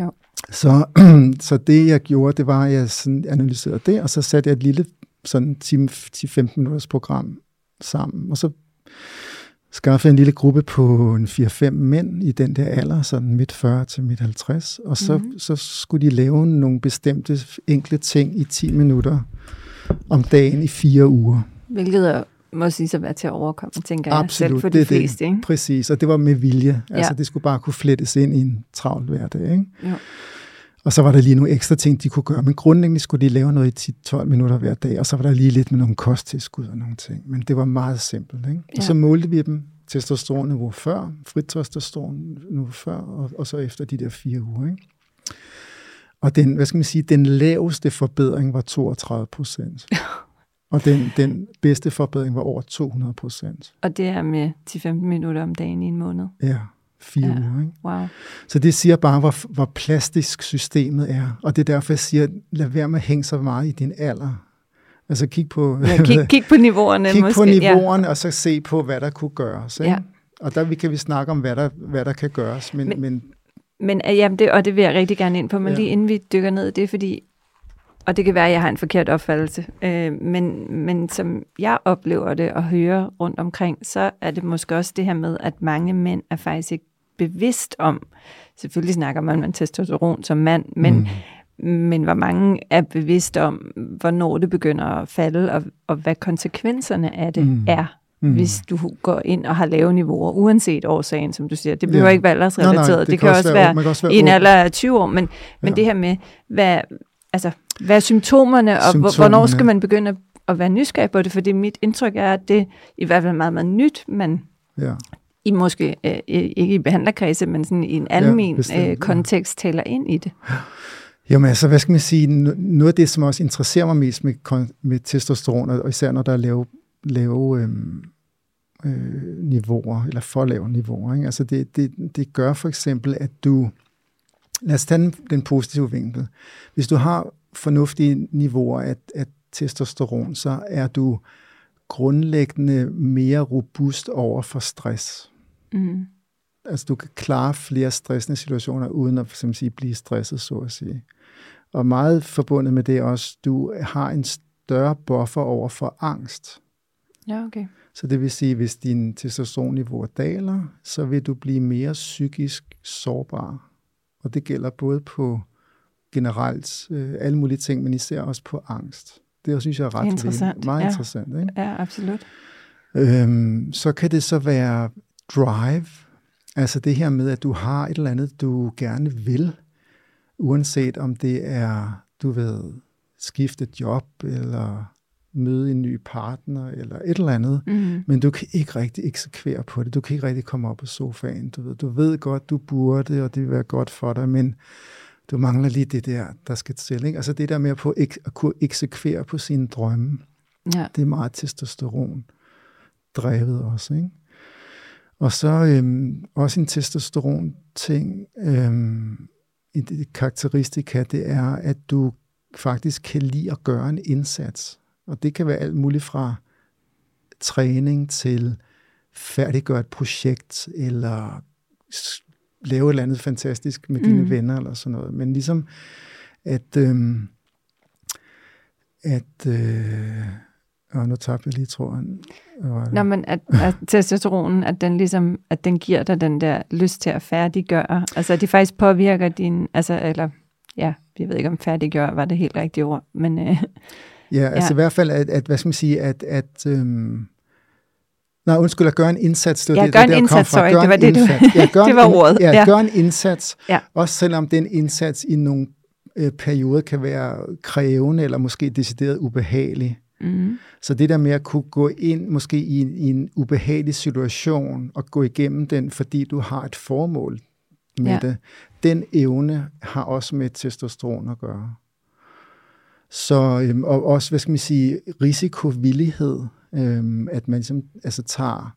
Speaker 1: Jo.
Speaker 2: Så, så det, jeg gjorde, det var, at jeg sådan analyserede det, og så satte jeg et lille sådan 10-15 minutters program sammen, og så skaffede en lille gruppe på en 4-5 mænd i den der alder, sådan midt 40 til midt 50, og så, mm-hmm. så skulle de lave nogle bestemte enkle ting i 10 minutter om dagen i fire uger.
Speaker 1: Hvilket er må sige at være til at overkomme, tænker
Speaker 2: Absolut,
Speaker 1: jeg selv for
Speaker 2: de
Speaker 1: det, fleste.
Speaker 2: Ikke? Præcis, og det var med vilje. Ja. Altså, det skulle bare kunne flettes ind i en travl hverdag. Ikke?
Speaker 1: Ja.
Speaker 2: Og så var der lige nogle ekstra ting, de kunne gøre. Men grundlæggende skulle de lave noget i 10-12 minutter hver dag, og så var der lige lidt med nogle kosttilskud og nogle ting. Men det var meget simpelt. Ikke? Ja. Og så målte vi dem testosteronniveau før, frit testosteronniveau før, og, og så efter de der fire uger. Ikke? Og den, hvad skal man sige, den laveste forbedring var 32 procent. og den, den bedste forbedring var over 200 procent.
Speaker 1: Og det er med 10-15 minutter om dagen i en måned?
Speaker 2: Ja. fire
Speaker 1: Ja.
Speaker 2: uger. Ikke?
Speaker 1: Wow.
Speaker 2: Så det siger bare, hvor, hvor plastisk systemet er. Og det er derfor, jeg siger, lad være med at hænge så meget i din alder. Altså kig på,
Speaker 1: Ja, kig, kig på niveauerne
Speaker 2: kig
Speaker 1: måske.
Speaker 2: på niveauerne, og så se på, hvad der kunne gøres. Ikke?
Speaker 1: Ja.
Speaker 2: Og der kan vi snakke om, hvad der, hvad der kan gøres. Men,
Speaker 1: Men-
Speaker 2: men, men
Speaker 1: Men jamen det, og det vil jeg rigtig gerne ind på, men
Speaker 2: Ja.
Speaker 1: ja. lige inden vi dykker ned i det, fordi, og det kan være, at jeg har en forkert opfattelse, øh, men, men som jeg oplever det og hører rundt omkring, så er det måske også det her med, at mange mænd er faktisk ikke bevidst om, selvfølgelig snakker man om testosteron som mand, men, mm. men hvor mange er bevidst om, hvornår det begynder at falde, og, og hvad konsekvenserne af det
Speaker 2: Mm.
Speaker 1: er,
Speaker 2: Mm.
Speaker 1: hvis du går ind og har lave niveauer, uanset årsagen, som du siger. Det behøver
Speaker 2: Ja.
Speaker 1: ikke være aldersrelateret.
Speaker 2: Nej, nej,
Speaker 1: det, det kan også være,
Speaker 2: kan også være
Speaker 1: i en alder af 20 år, men, men
Speaker 2: Ja.
Speaker 1: det her med, hvad, altså, hvad er symptomerne, og symptomerne. Hvornår skal man begynde at, at være nysgerrig på det? Fordi mit indtryk er, at det i hvert fald er meget, meget nyt, men
Speaker 2: Ja.
Speaker 1: i måske øh, ikke i behandlerkredse, men sådan i en almen
Speaker 2: bestemt,
Speaker 1: ja,
Speaker 2: ja.
Speaker 1: øh, kontekst taler ind i det.
Speaker 2: Jamen altså, hvad skal man sige, no- noget af det, som også interesserer mig mest med, med testosteron, og især når der er lave, lave øhm, øh, niveauer, eller for lave niveauer, ikke? Altså det, det, det gør for eksempel, at du, lad os tage den, den positive vinkel. Hvis du har fornuftige niveauer af, af testosteron, så er du grundlæggende mere robust over for stress.
Speaker 1: Mm.
Speaker 2: Altså du kan klare flere stressende situationer, uden at som sige, blive stresset, så at sige. Og meget forbundet med det også, du har en større buffer over for angst.
Speaker 1: Ja, okay.
Speaker 2: Så det vil sige, hvis din testosteronniveau daler, så vil du blive mere psykisk sårbar. Og det gælder både på generelt øh, alle mulige ting, men især også på angst. Det synes jeg er ret
Speaker 1: Interessant,
Speaker 2: vigtigt. meget
Speaker 1: ja.
Speaker 2: interessant. Ikke?
Speaker 1: Ja, absolut.
Speaker 2: Øhm, så kan det så være drive, altså det her med, at du har et eller andet, du gerne vil, uanset om det er, du ved, skifte job, eller møde en ny partner, eller et eller andet,
Speaker 1: Mm.
Speaker 2: men du kan ikke rigtig eksekvere på det. Du kan ikke rigtig komme op på sofaen. Du ved, du ved godt, du burde, og det vil være godt for dig, men du mangler lige det der, der skal til. Ikke? Altså det der med at, på, at kunne eksekvere på sine drømme,
Speaker 1: Ja.
Speaker 2: det er meget testosteron drevet også. Ikke? Og så øhm, også en testosteron ting, øhm, en karakteristika, det er, at du faktisk kan lide at gøre en indsats. Og det kan være alt muligt fra træning til færdiggøre et projekt, eller lave et eller andet fantastisk med dine
Speaker 1: Mm.
Speaker 2: venner, eller sådan noget. Men ligesom, at, øhm, at øh, og nu tabte jeg lige tråden. Det?
Speaker 1: Nå, men at, at testosteronen, at den ligesom, at den giver dig den der lyst til at færdiggøre, altså at de faktisk påvirker din, altså, eller, ja, jeg ved ikke om færdiggør var det helt rigtige ord, men øh,
Speaker 2: Ja, altså
Speaker 1: Ja.
Speaker 2: i hvert fald, at, at hvad skal man sige, at, at øhm, nej, undskyld, at gøre en indsats. Det var
Speaker 1: Ja,
Speaker 2: det,
Speaker 1: gør
Speaker 2: det,
Speaker 1: en indsats,
Speaker 2: fra.
Speaker 1: sorry,
Speaker 2: Gør
Speaker 1: det
Speaker 2: en
Speaker 1: var det, du-
Speaker 2: indsats. Ja, gør
Speaker 1: det var ordet,
Speaker 2: Ja,
Speaker 1: ja.
Speaker 2: gør en indsats.
Speaker 1: Ja.
Speaker 2: Også selvom den indsats i nogle øh, perioder kan være krævende, eller måske decideret ubehagelig.
Speaker 1: mm,
Speaker 2: Så det der med at kunne gå ind måske i en, i en ubehagelig situation, og gå igennem den, fordi du har et formål med
Speaker 1: Ja.
Speaker 2: det, den evne har også med testosteron at gøre. Så, øhm, og også, hvad skal man sige, risikovillighed, øhm, at man ligesom, altså tager,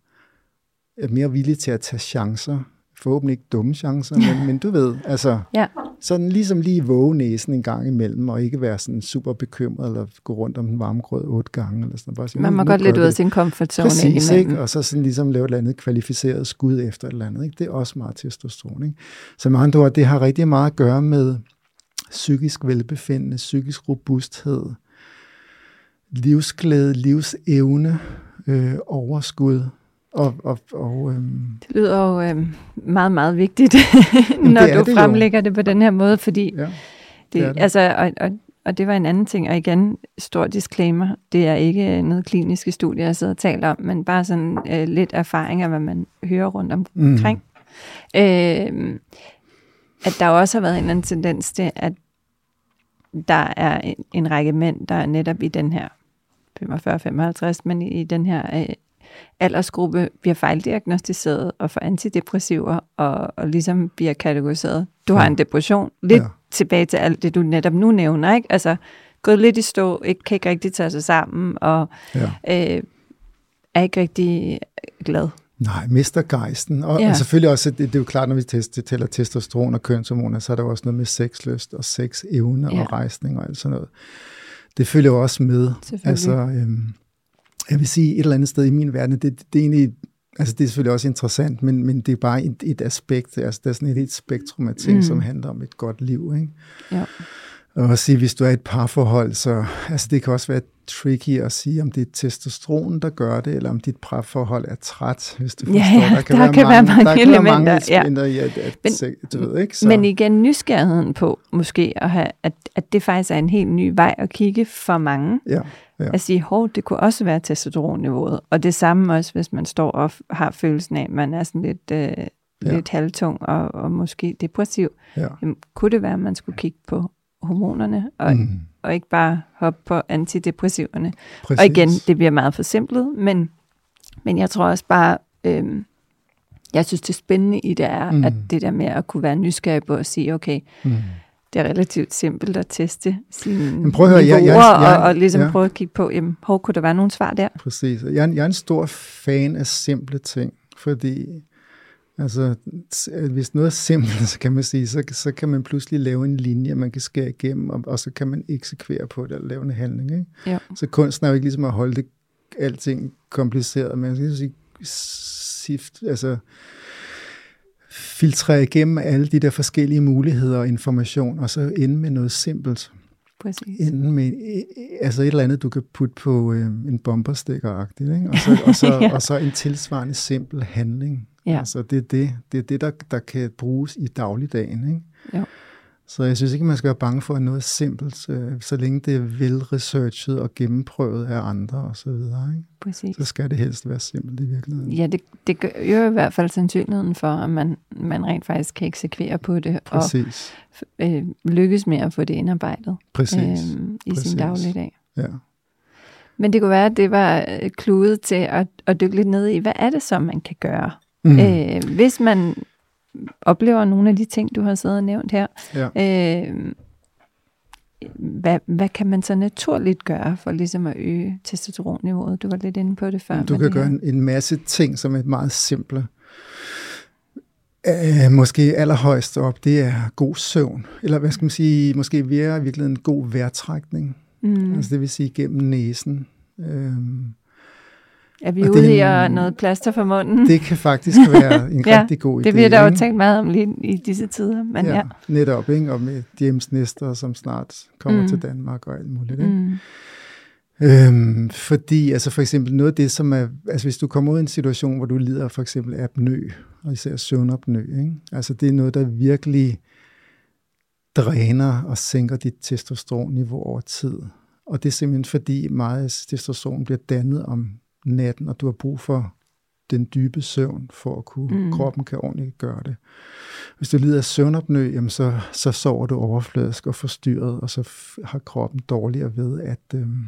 Speaker 2: er mere villig til at tage chancer, forhåbentlig ikke dumme chancer, men, men du ved, altså,
Speaker 1: ja,
Speaker 2: sådan ligesom lige våge næsen en gang imellem, og ikke være sådan super bekymret, eller gå rundt om den varme grød otte gange, eller sådan Bare sige,
Speaker 1: man
Speaker 2: nu-
Speaker 1: må godt lidt ud af sin comfort zone
Speaker 2: Præcis, ikke? og så sådan ligesom lave et eller andet kvalificeret skud efter et eller andet. Ikke? Det er også meget testosteron. Ikke? Så med andre ord, det har rigtig meget at gøre med psykisk velbefindende, psykisk robusthed, livsglæde, livsevne, øh, overskud. Og, og, og øhm,
Speaker 1: Det lyder jo øh, meget, meget vigtigt, når du
Speaker 2: det jo.
Speaker 1: fremlægger det på den her måde, fordi
Speaker 2: ja,
Speaker 1: det,
Speaker 2: det det.
Speaker 1: Altså, og, og, og det var en anden ting, og igen, stor disclaimer, det er ikke noget kliniske studie, jeg sidder og taler om, men bare sådan øh, lidt erfaring af, hvad man hører rundt omkring. Mm. Øh, at der også har været en eller anden tendens til, at der er en, en række mænd, der er netop i den her 45-55, men i, i den her øh, aldersgruppe bliver fejldiagnostiseret og får antidepressiver og, og ligesom bliver kategoriseret. Du har en depression. Lidt
Speaker 2: ja.
Speaker 1: tilbage til alt det, du netop nu nævner, ikke? Altså, gået lidt i stå, ikke, kan ikke rigtig tage sig sammen, og
Speaker 2: ja.
Speaker 1: øh, er ikke rigtig glad.
Speaker 2: Nej, mister gejsten. Og, ja. og selvfølgelig også, det, det er jo klart, når vi tester, tæller testosteron og kønshormoner, så er der også noget med sexlyst og sexevne ja. og rejsning og alt sådan noget. Det følger jo også med. Altså, øhm, jeg vil sige, et eller andet sted i min verden, det, det er egentlig, altså det er selvfølgelig også interessant, men, men det er bare et, et aspekt, altså der er sådan et, et spektrum af ting, mm. som handler om et godt liv, ikke? Ja. Og at sige, hvis du er et parforhold, så altså det kan også være tricky at sige, om det er testosteron, der gør det, eller om dit parforhold er træt, hvis du
Speaker 1: forstår. Ja, ja, der kan, der være, kan mange, være mange der elementer.
Speaker 2: Kan være mange ja. i, at, at, men, du ved, ikke?
Speaker 1: Så. Men igen, nysgerrigheden på måske, at, have, at, at det faktisk er en helt ny vej at kigge for mange. Ja, ja. At sige, hov, det kunne også være testosteronniveauet. Og det samme også, hvis man står og har følelsen af, at man er sådan lidt... Øh, ja. lidt halvtung og, og måske depressiv, ja. Jamen, kunne det være, at man skulle kigge på hormonerne, og, mm. Og ikke bare hoppe på antidepressiverne. Præcis. Og igen, det bliver meget forsimplet, men, men jeg tror også bare, øhm, jeg synes det spændende i det er, mm. at det der med at kunne være nysgerrig på at sige, okay, mm. det er relativt simpelt at teste sine men prøv at høre, jeg, jeg, jeg, og, og ligesom ja. prøve at kigge på, jamen, hvor kunne der være nogle svar der?
Speaker 2: Præcis. Jeg, jeg er en stor fan af simple ting, fordi Altså, hvis noget er simpelt, så kan man sige, så, så kan man pludselig lave en linje, man kan skære igennem, og, og så kan man eksekvere på det, eller lave en handling. Ikke? Ja. Så kunsten er jo ikke ligesom at holde det, alting kompliceret, men man skal sige, altså, filtrere igennem alle de der forskellige muligheder og information, og så ende med noget simpelt. Præcis. Enten med altså et eller andet, du kan putte på øh, en bomberstikker ikke? Og, så, og, så, ja. og så en tilsvarende simpel handling. Ja. Altså det er det, det, er det der, der kan bruges i dagligdagen. Ikke? Ja. Så jeg synes ikke, man skal være bange for noget simpelt, øh, så længe det er velresearchet og gennemprøvet af andre og så videre. Ikke? Præcis. Så skal det helst være simpelt i virkeligheden.
Speaker 1: Ja, det, det gør jo i hvert fald sandsynligheden for, at man, man rent faktisk kan eksekvere på det. Præcis. Og øh, lykkes med at få det indarbejdet Præcis. Øh, i Præcis. sin dagligdag. Ja. Men det kunne være, at det var øh, kludet til at, at dykke lidt ned i, hvad er det så, man kan gøre? Mm. Øh, hvis man oplever nogle af de ting, du har siddet og nævnt her, ja. øh, hvad, hvad kan man så naturligt gøre for ligesom at øge testosteronniveauet? Du var lidt inde på det før.
Speaker 2: Du kan gøre en, en masse ting, som er meget simple. Uh, måske allerhøjst op, det er god søvn. Eller hvad skal man sige, måske mere virkelig en god vejrtrækning. Mm. Altså det vil sige gennem næsen. Uh,
Speaker 1: er vi og ude i at noget plaster for munden?
Speaker 2: Det kan faktisk være en ja, rigtig god idé.
Speaker 1: det bliver der jo tænkt meget om lige i disse tider. Men ja, ja.
Speaker 2: netop, ikke? og med James Nestor, som snart kommer mm. til Danmark og alt muligt. Ikke? Mm. Øhm, fordi altså for eksempel noget af det, som er, altså hvis du kommer ud i en situation, hvor du lider for eksempel apnø, og især søvnapnø, ikke? altså det er noget, der virkelig dræner og sænker dit testosteronniveau over tid. Og det er simpelthen fordi meget testosteron bliver dannet om natten, og du har brug for den dybe søvn, for at kunne, mm. kroppen kan ordentligt gøre det. Hvis du lider af søvnopnø, jamen så, så sover du overfladisk og forstyrret, og så har kroppen dårligere ved at, øhm,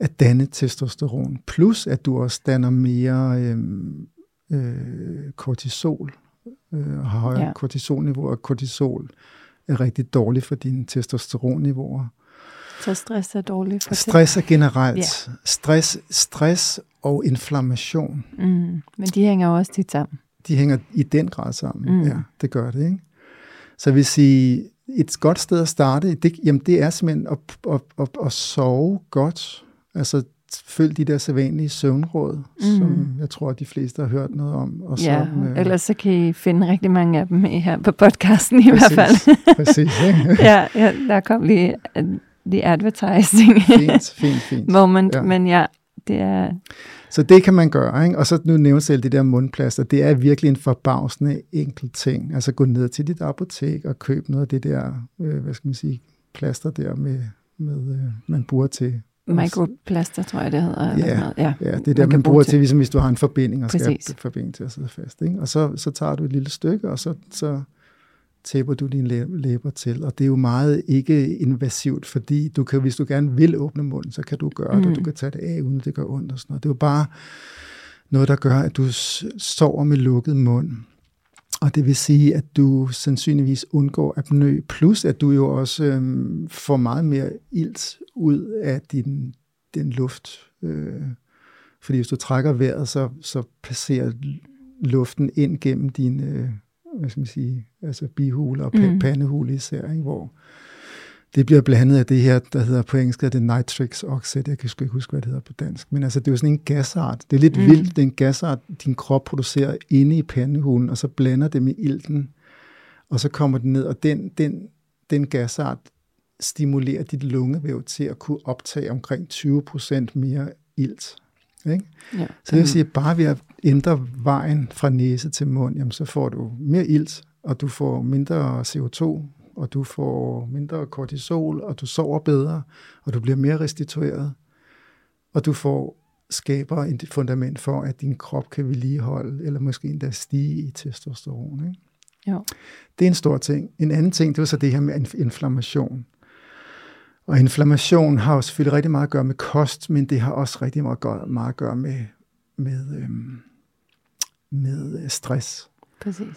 Speaker 2: at danne testosteron. Plus at du også danner mere øhm, øh, kortisol, øh, har højere ja. kortisolniveau, og kortisol er rigtig dårligt for dine testosteronniveauer.
Speaker 1: Så stress er dårligt for
Speaker 2: Stress er generelt. Ja. Stress, stress og inflammation.
Speaker 1: Mm. Men de hænger jo også tit sammen.
Speaker 2: De hænger i den grad sammen. Mm. Ja, det gør det. Ikke? Så hvis sige, et godt sted at starte, det, jamen det er simpelthen at, at, at, at sove godt. Altså følg de der sædvanlige søvnråd, mm. som jeg tror, at de fleste har hørt noget om.
Speaker 1: Og ja, så, øh, ellers så kan I finde rigtig mange af dem her på podcasten i præcis, hvert fald. præcis, ja, ja, der kom lige the advertising
Speaker 2: fint, fint, fint.
Speaker 1: moment, ja. men ja, det er...
Speaker 2: Så det kan man gøre, ikke? Og så nu nævner selv det der mundplaster, det er virkelig en forbavsende enkel ting. Altså gå ned til dit apotek og køb noget af det der, øh, hvad skal man sige, plaster der med, med øh, man bruger til
Speaker 1: Microplaster, tror jeg, det hedder.
Speaker 2: Ja, ja, ja det er der, man, man bruger til, til, ligesom hvis du har en forbinding og Præcis. skal have forbinding til at sidde fast. Ikke? Og så, så tager du et lille stykke, og så, så tæpper du dine læber til. Og det er jo meget ikke invasivt, fordi du kan, hvis du gerne vil åbne munden, så kan du gøre mm. det. Du kan tage det af, uden det gør ondt og sådan noget. Det er jo bare noget, der gør, at du sover med lukket mund. Og det vil sige, at du sandsynligvis undgår apnø, plus at du jo også øhm, får meget mere ilt ud af din, den luft, øh, Fordi hvis du trækker vejret, så, så passerer luften ind gennem dine, øh, hvad skal man sige, altså bihuler og mm. pandehule især, ikke? hvor det bliver blandet af det her, der hedder på engelsk, det nitrix oxide, jeg kan sgu ikke huske, hvad det hedder på dansk, men altså det er jo sådan en gasart, det er lidt mm. vildt, det er en gasart, din krop producerer inde i pandehulen, og så blander det med ilten, og så kommer den ned, og den, den, den gasart stimulerer dit lungevæv til at kunne optage omkring 20% mere ilt. Ikke? Ja. Så det vil sige, at bare ved at ændre vejen fra næse til mund, jamen, så får du mere ilt, og du får mindre CO2, og du får mindre kortisol, og du sover bedre, og du bliver mere restitueret, og du får skaber et fundament for, at din krop kan vedligeholde, eller måske endda stige i testosteron. Ikke? Jo. Det er en stor ting. En anden ting, det var så det her med inflammation. Og inflammation har jo selvfølgelig rigtig meget at gøre med kost, men det har også rigtig meget, meget at gøre med, med, øhm, med øh, stress.
Speaker 1: Præcis.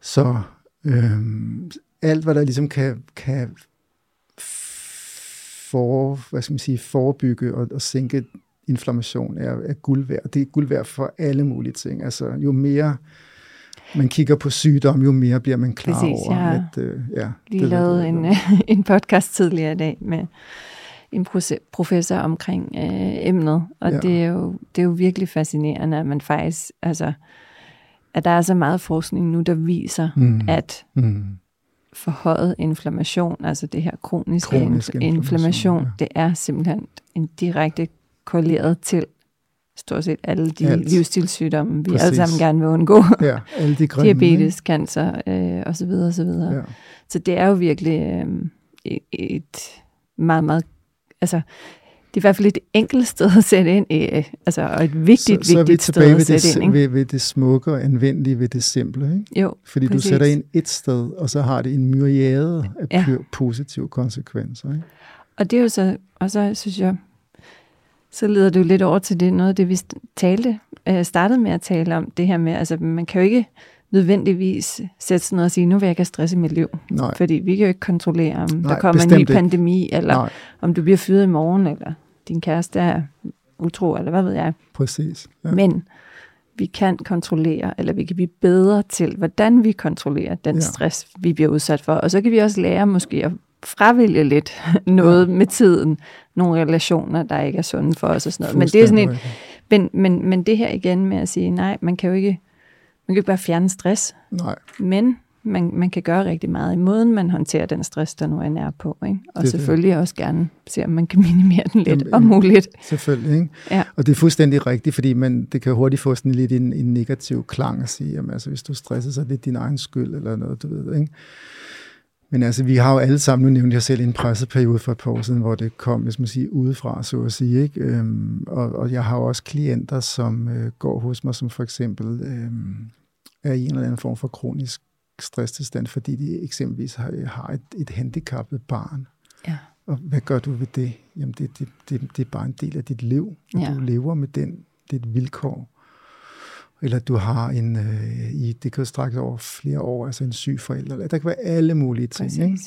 Speaker 2: Så øhm, alt, hvad der ligesom kan, kan for, hvad skal man sige, forebygge og, og sænke inflammation, er, er guld værd. Det er guld værd for alle mulige ting. Altså, jo mere man kigger på sygdom, jo mere bliver man klar
Speaker 1: Præcis,
Speaker 2: over.
Speaker 1: Jeg
Speaker 2: at, øh,
Speaker 1: ja, lige det, lavet det, en, en podcast tidligere i dag med en professor omkring øh, emnet, og ja. det, er jo, det er jo virkelig fascinerende, at man faktisk, altså, at der er så meget forskning nu, der viser, mm. at mm. forhøjet inflammation, altså det her kroniske Kronisk inflammation, inflammation ja. det er simpelthen en direkte korreleret til stort set alle de Alt. livsstilssygdomme, vi Præcis. alle sammen gerne vil undgå.
Speaker 2: Ja, alle de grønne,
Speaker 1: Diabetes, cancer øh, osv. osv. Ja. Så det er jo virkelig øh, et meget, meget... Altså, det er i hvert fald et enkelt sted at sætte ind i, altså, og et vigtigt, så, vigtigt
Speaker 2: sted at
Speaker 1: sætte
Speaker 2: det, ind. Ved, ved det smukke og anvendelige ved det simple, ikke?
Speaker 1: Jo,
Speaker 2: Fordi præcis. du sætter ind et sted, og så har det en myriade af ja. positive konsekvenser, ikke?
Speaker 1: Og det er jo så, og så synes jeg, så leder du lidt over til det, noget af det, vi talte, øh, startede med at tale om, det her med, altså man kan jo ikke nødvendigvis sætte sådan noget og sige, nu vil jeg ikke have stress i mit liv. Nej. Fordi vi kan jo ikke kontrollere, om Nej, der kommer en ny pandemi, eller Nej. om du bliver fyret i morgen, eller din kæreste er utro, eller hvad ved jeg.
Speaker 2: Præcis.
Speaker 1: Ja. Men vi kan kontrollere, eller vi kan blive bedre til, hvordan vi kontrollerer den ja. stress, vi bliver udsat for. Og så kan vi også lære måske at fravælge lidt noget ja. med tiden. Nogle relationer, der ikke er sunde for os og sådan noget. Men det er sådan et, men, men, men det her igen med at sige, nej, man kan jo ikke, man kan ikke bare fjerne stress.
Speaker 2: Nej.
Speaker 1: Men man, man kan gøre rigtig meget i måden, man håndterer den stress, der nu er nær på. Ikke? Og det, selvfølgelig det. også gerne se, om man kan minimere den lidt, Jamen, om muligt.
Speaker 2: Selvfølgelig, ikke? Ja. Og det er fuldstændig rigtigt, fordi man, det kan hurtigt få sådan lidt en, en negativ klang at sige, jamen, altså, hvis du stresser, så er det din egen skyld, eller noget, du ved, ikke? Men altså, vi har jo alle sammen, nu nævnte jeg selv en presseperiode for et par år siden, hvor det kom, hvis man siger, udefra, så at sige. Ikke? Øhm, og, og jeg har jo også klienter, som øh, går hos mig, som for eksempel øh, er i en eller anden form for kronisk stresstilstand, fordi de eksempelvis har, har et, et handicappet barn.
Speaker 1: Ja.
Speaker 2: Og hvad gør du ved det? Jamen, det, det, det, det er bare en del af dit liv, og ja. du lever med den, det vilkår eller du har en, øh, i, det kan jo strække over flere år, altså en syg forælder, der kan være alle mulige ting. Ikke?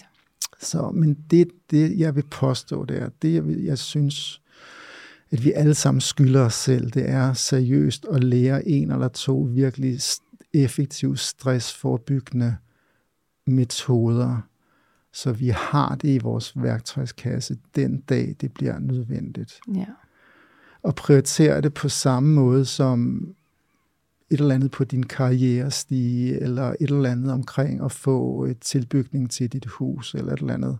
Speaker 2: Så, men det, det, jeg vil påstå, det er, det jeg, jeg synes, at vi alle sammen skylder os selv, det er seriøst at lære en eller to virkelig effektive stressforbyggende metoder, så vi har det i vores værktøjskasse den dag, det bliver nødvendigt.
Speaker 1: Ja.
Speaker 2: Og prioritere det på samme måde som et eller andet på din karrierestige, eller et eller andet omkring at få et tilbygning til dit hus, eller et eller andet,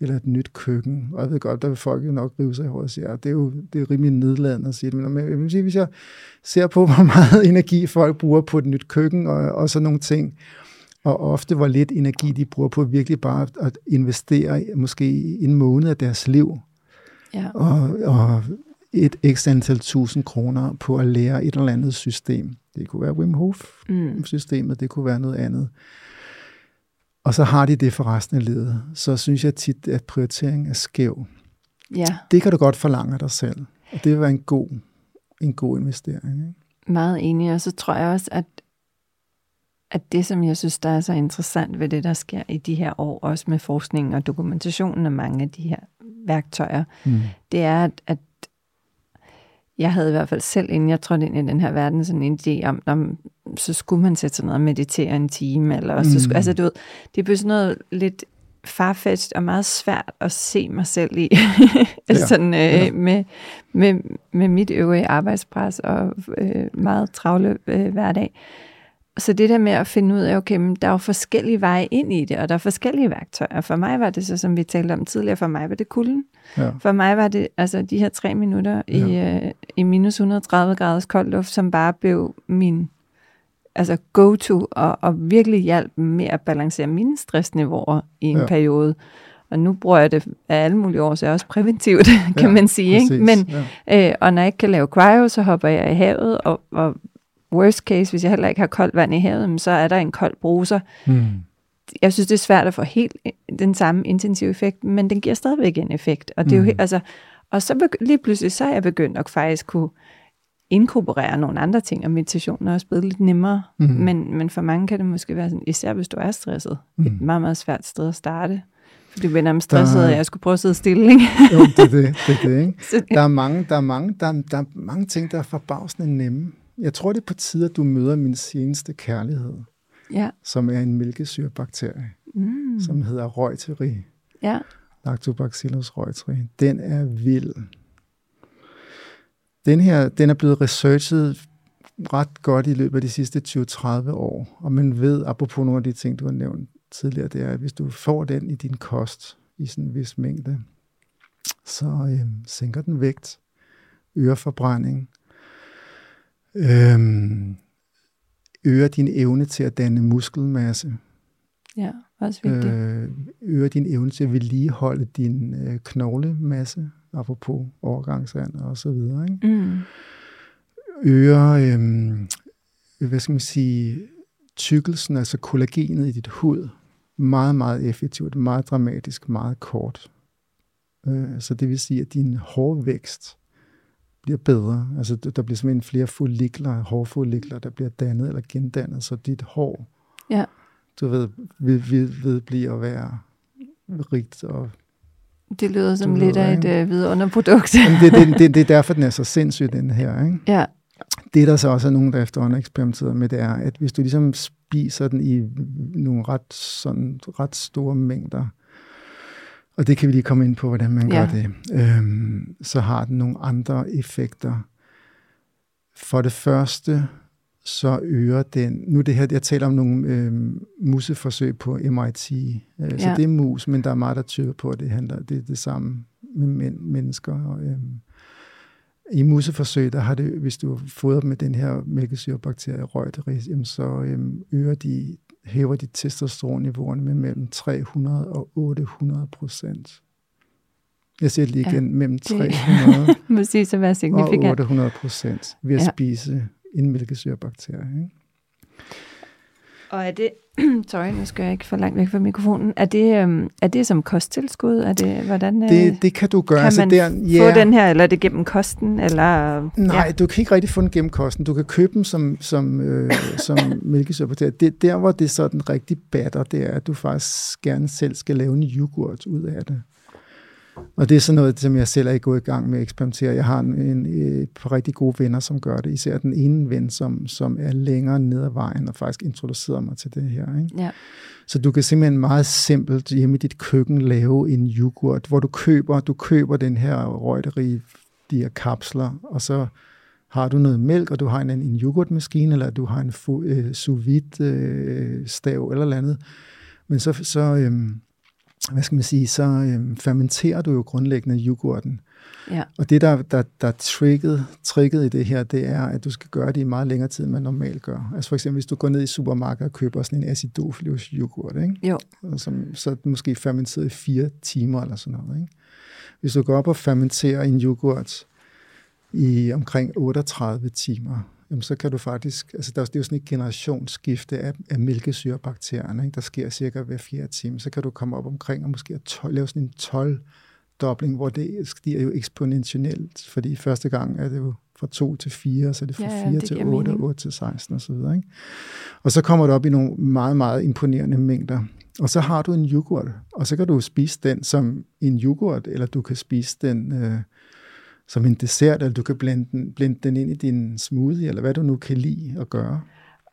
Speaker 2: eller et nyt køkken. Og jeg ved godt, der vil folk jo nok rive sig i hovedet og sige, ja, det er jo det er rimelig nedladende at sige det, men jeg vil sige, hvis jeg ser på, hvor meget energi folk bruger på et nyt køkken, og, og sådan nogle ting, og ofte hvor lidt energi de bruger på virkelig bare at investere måske en måned af deres liv,
Speaker 1: ja.
Speaker 2: og, og et ekstra antal tusind kroner på at lære et eller andet system. Det kunne være Wim Hof-systemet, mm. det kunne være noget andet. Og så har de det for resten af livet. Så synes jeg tit, at prioriteringen er skæv.
Speaker 1: Ja.
Speaker 2: Det kan du godt forlange dig selv. Og det vil være en god, en god investering. Ikke?
Speaker 1: Meget enig, og så tror jeg også, at, at det, som jeg synes, der er så interessant ved det, der sker i de her år, også med forskningen og dokumentationen af mange af de her værktøjer, mm. det er, at, at jeg havde i hvert fald selv, inden jeg trådte ind i den her verden, sådan en idé om, om så skulle man sætte sig ned og meditere en time, eller mm. så skulle, altså du ved, det blev sådan noget lidt farfetched og meget svært at se mig selv i, ja. sådan, øh, ja. med, med, med mit øvrige arbejdspres og øh, meget travle øh, hverdag. Så det der med at finde ud af, okay, men der er jo forskellige veje ind i det, og der er forskellige værktøjer. For mig var det så, som vi talte om tidligere, for mig var det kulden. Ja. For mig var det altså de her tre minutter ja. i, øh, i minus 130 graders kold luft, som bare blev min altså go-to, og, og virkelig hjalp med at balancere mine stressniveauer i en ja. periode. Og nu bruger jeg det af alle mulige år, så er også præventivt, kan ja, man sige. Ikke? Men, ja. øh, og når jeg ikke kan lave cryo, så hopper jeg i havet, og, og worst case, hvis jeg heller ikke har koldt vand i havet, så er der en kold bruser. Mm. Jeg synes, det er svært at få helt den samme intensive effekt, men den giver stadigvæk en effekt. Og, det er jo, mm. altså, og så lige pludselig, så er jeg begyndt at faktisk kunne inkorporere nogle andre ting, og meditationen er også blevet lidt nemmere. Mm. Men, men for mange kan det måske være sådan, især hvis du er stresset, mm. et meget, meget svært sted at starte. For du bliver nærmest stresset, at jeg skulle prøve at sidde stille, ikke?
Speaker 2: jo, det er det. det, er det ikke? Der, er mange, der, er mange, der, der er mange ting, der er forbavsende nemme. Jeg tror, det er på tide, at du møder min seneste kærlighed,
Speaker 1: ja.
Speaker 2: som er en mælkesyrebakterie, mm. som hedder Reuteri.
Speaker 1: Ja.
Speaker 2: Lactobacillus reuteri. Den er vild. Den her, den er blevet researchet ret godt i løbet af de sidste 20-30 år, og man ved, apropos nogle af de ting, du har nævnt tidligere, det er, at hvis du får den i din kost i sådan en vis mængde, så øh, sænker den vægt, øger forbrænding, øh, øger din evne til at danne muskelmasse.
Speaker 1: Ja, også vigtigt. Øh,
Speaker 2: øger din evne til at vedligeholde din øh, knoglemasse, apropos overgangsand og så videre. Ikke? Mm. Øger, øh, hvad skal man sige, tykkelsen, altså kollagenet i dit hud, meget, meget effektivt, meget dramatisk, meget kort. Øh, så det vil sige, at din hårvækst bliver bedre. Altså der bliver simpelthen flere follikler, hårfollikler, der bliver dannet eller gendannet, så dit hår,
Speaker 1: ja.
Speaker 2: du ved, ved, ved, ved bliver at være rigt og
Speaker 1: det lyder som lidt af et uh, vidunderprodukt.
Speaker 2: det, det, det, det er derfor, den er så sindssyg, den her. Ikke?
Speaker 1: Ja.
Speaker 2: Det, der så også er nogen, der efterhånden eksperimenteret med, det er, at hvis du ligesom spiser den i nogle ret, sådan, ret store mængder, og det kan vi lige komme ind på, hvordan man ja. gør det, øhm, så har den nogle andre effekter. For det første, så øger den, nu det her, jeg taler om nogle øh, museforsøg på MIT, øh, ja. så det er mus, men der er meget, der tyder på, at det handler, det er det samme med men, mennesker. Og, øh, I museforsøg, der har det, hvis du fodrer med den her mælkesyrebakterie, røgteris, så øh, øger de, hæver de testosteronniveauerne med mellem 300 og 800 procent. Jeg siger lige igen, ja, mellem 300
Speaker 1: må sige, så være signifikant.
Speaker 2: og 800 procent ved at ja. spise en mælkesyrebakterie. Ikke?
Speaker 1: Og er det, sorry, nu skal jeg ikke for langt væk fra mikrofonen, er det, øhm, er det som kosttilskud? Er det, hvordan,
Speaker 2: det, øh, det kan du gøre.
Speaker 1: Kan altså, man der, ja. få den her, eller er det gennem kosten? Eller,
Speaker 2: Nej, ja. du kan ikke rigtig få den gennem kosten. Du kan købe dem som, som, øh, som mælkesyrebakterie. Det, der, hvor det er sådan rigtig batter, det er, at du faktisk gerne selv skal lave en yoghurt ud af det. Og det er sådan noget, som jeg selv er gået i gang med at eksperimentere. Jeg har en, en, et par rigtig gode venner, som gør det. Især den ene ven, som, som er længere ned ad vejen og faktisk introducerer mig til det her. Ikke?
Speaker 1: Ja.
Speaker 2: Så du kan simpelthen meget simpelt hjemme i dit køkken lave en yoghurt, hvor du køber, du køber den her røgterige, de her kapsler, og så har du noget mælk, og du har en, en yoghurtmaskine, eller du har en uh, sous vide uh, stav eller andet. Men så, så um, hvad skal man sige, så øhm, fermenterer du jo grundlæggende yoghurten.
Speaker 1: Ja.
Speaker 2: Og det, der, der, der er trigget, trigget i det her, det er, at du skal gøre det i meget længere tid, end man normalt gør. Altså for eksempel, hvis du går ned i supermarkedet og køber sådan en acidophilus yoghurt, ikke?
Speaker 1: Jo.
Speaker 2: Som, så er det måske fermenteret i fire timer eller sådan noget. Ikke? Hvis du går op og fermenterer en yoghurt i omkring 38 timer, jamen så kan du faktisk, altså der er, det er jo sådan et generationsskifte af, af mælkesyrebakterierne, ikke? der sker cirka hver fjerde time, så kan du komme op omkring og måske 12, lave sådan en 12 dobling, hvor det stiger jo eksponentielt, fordi første gang er det jo fra 2 til 4, så er det fra ja, 4 det til 8, og 8 til 16 osv. Ikke? Og så kommer du op i nogle meget, meget imponerende mængder. Og så har du en yoghurt, og så kan du spise den som en yoghurt, eller du kan spise den øh, som en dessert, eller du kan blende den, blende den ind i din smoothie, eller hvad du nu kan lide at gøre.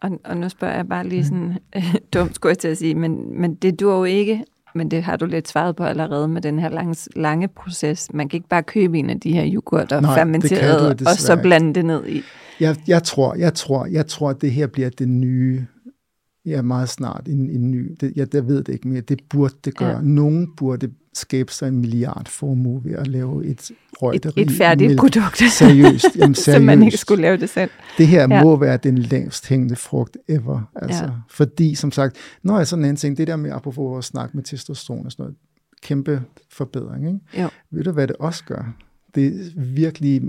Speaker 1: Og, og nu spørger jeg bare lige sådan øh, dumt, skulle jeg til at sige, men, men det dur jo ikke, men det har du lidt svaret på allerede med den her lange, lange proces. Man kan ikke bare købe en af de her yoghurter
Speaker 2: Nej,
Speaker 1: fermenteret, og så blande det ned i.
Speaker 2: Jeg, jeg tror, jeg tror, jeg tror, at det her bliver det nye ja, meget snart en, en ny. Det, jeg, jeg ved det ikke mere. Det burde det gøre. Ja. Nogen burde skabe sig en milliard formue ved at lave et røgteri.
Speaker 1: Et, et færdigt mælk. produkt.
Speaker 2: Seriøst. Jamen, seriøst.
Speaker 1: Så man ikke skulle lave det selv.
Speaker 2: Det her ja. må være den længst hængende frugt ever. Altså, ja. Fordi, som sagt, når jeg sådan en ting, det der med, apropos vores snak med testosteron og sådan noget, kæmpe forbedring. Ikke? Jo. Ved du, hvad det også gør? Det er virkelig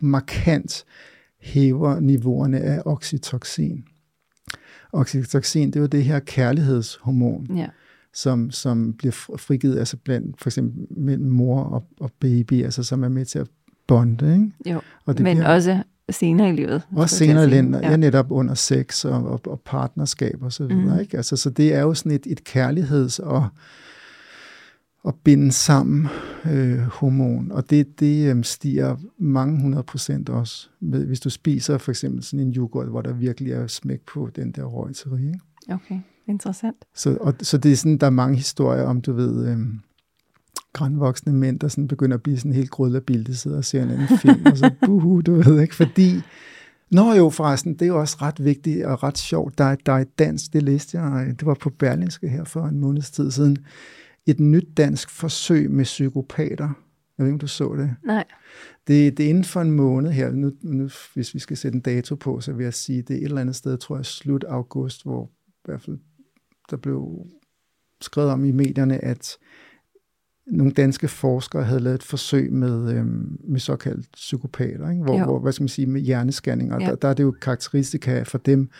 Speaker 2: markant hæver niveauerne af oxytocin. Oxytocin, det er jo det her kærlighedshormon, ja. Som, som bliver frigivet altså blandt for eksempel mellem mor og, og baby, altså som er med til at bonde. Ikke?
Speaker 1: Jo, og det men bliver, også senere i livet.
Speaker 2: Også senere i livet, ja. ja, netop under sex og, og, og partnerskab og så videre. Mm. Ikke? Altså, så det er jo sådan et, et kærligheds- og at binde sammen øh, hormon, og det, det øh, stiger mange hundrede procent også, med, hvis du spiser for eksempel sådan en yoghurt, hvor der virkelig er smæk på den der røgteri.
Speaker 1: Okay, interessant.
Speaker 2: Så, og, så det er sådan, der er mange historier om, du ved, øh, grænvoksne mænd, der sådan begynder at blive sådan helt grødlabil, de sidder og ser en anden film, og så buhu, du ved ikke, fordi Nå jo, forresten, det er jo også ret vigtigt og ret sjovt. Der er, der er et dansk, det læste jeg, det var på Berlinske her for en måneds tid siden, et nyt dansk forsøg med psykopater. Jeg ved ikke, om du så det?
Speaker 1: Nej.
Speaker 2: Det, det er inden for en måned her. Nu, nu, hvis vi skal sætte en dato på, så vil jeg sige, det er et eller andet sted, tror jeg, slut august, hvor i hvert fald der blev skrevet om i medierne, at nogle danske forskere havde lavet et forsøg med, øhm, med såkaldt psykopater, ikke? Hvor, hvor, hvad skal man sige, med hjernescanninger. Ja. Der, der er det jo karakteristika for dem,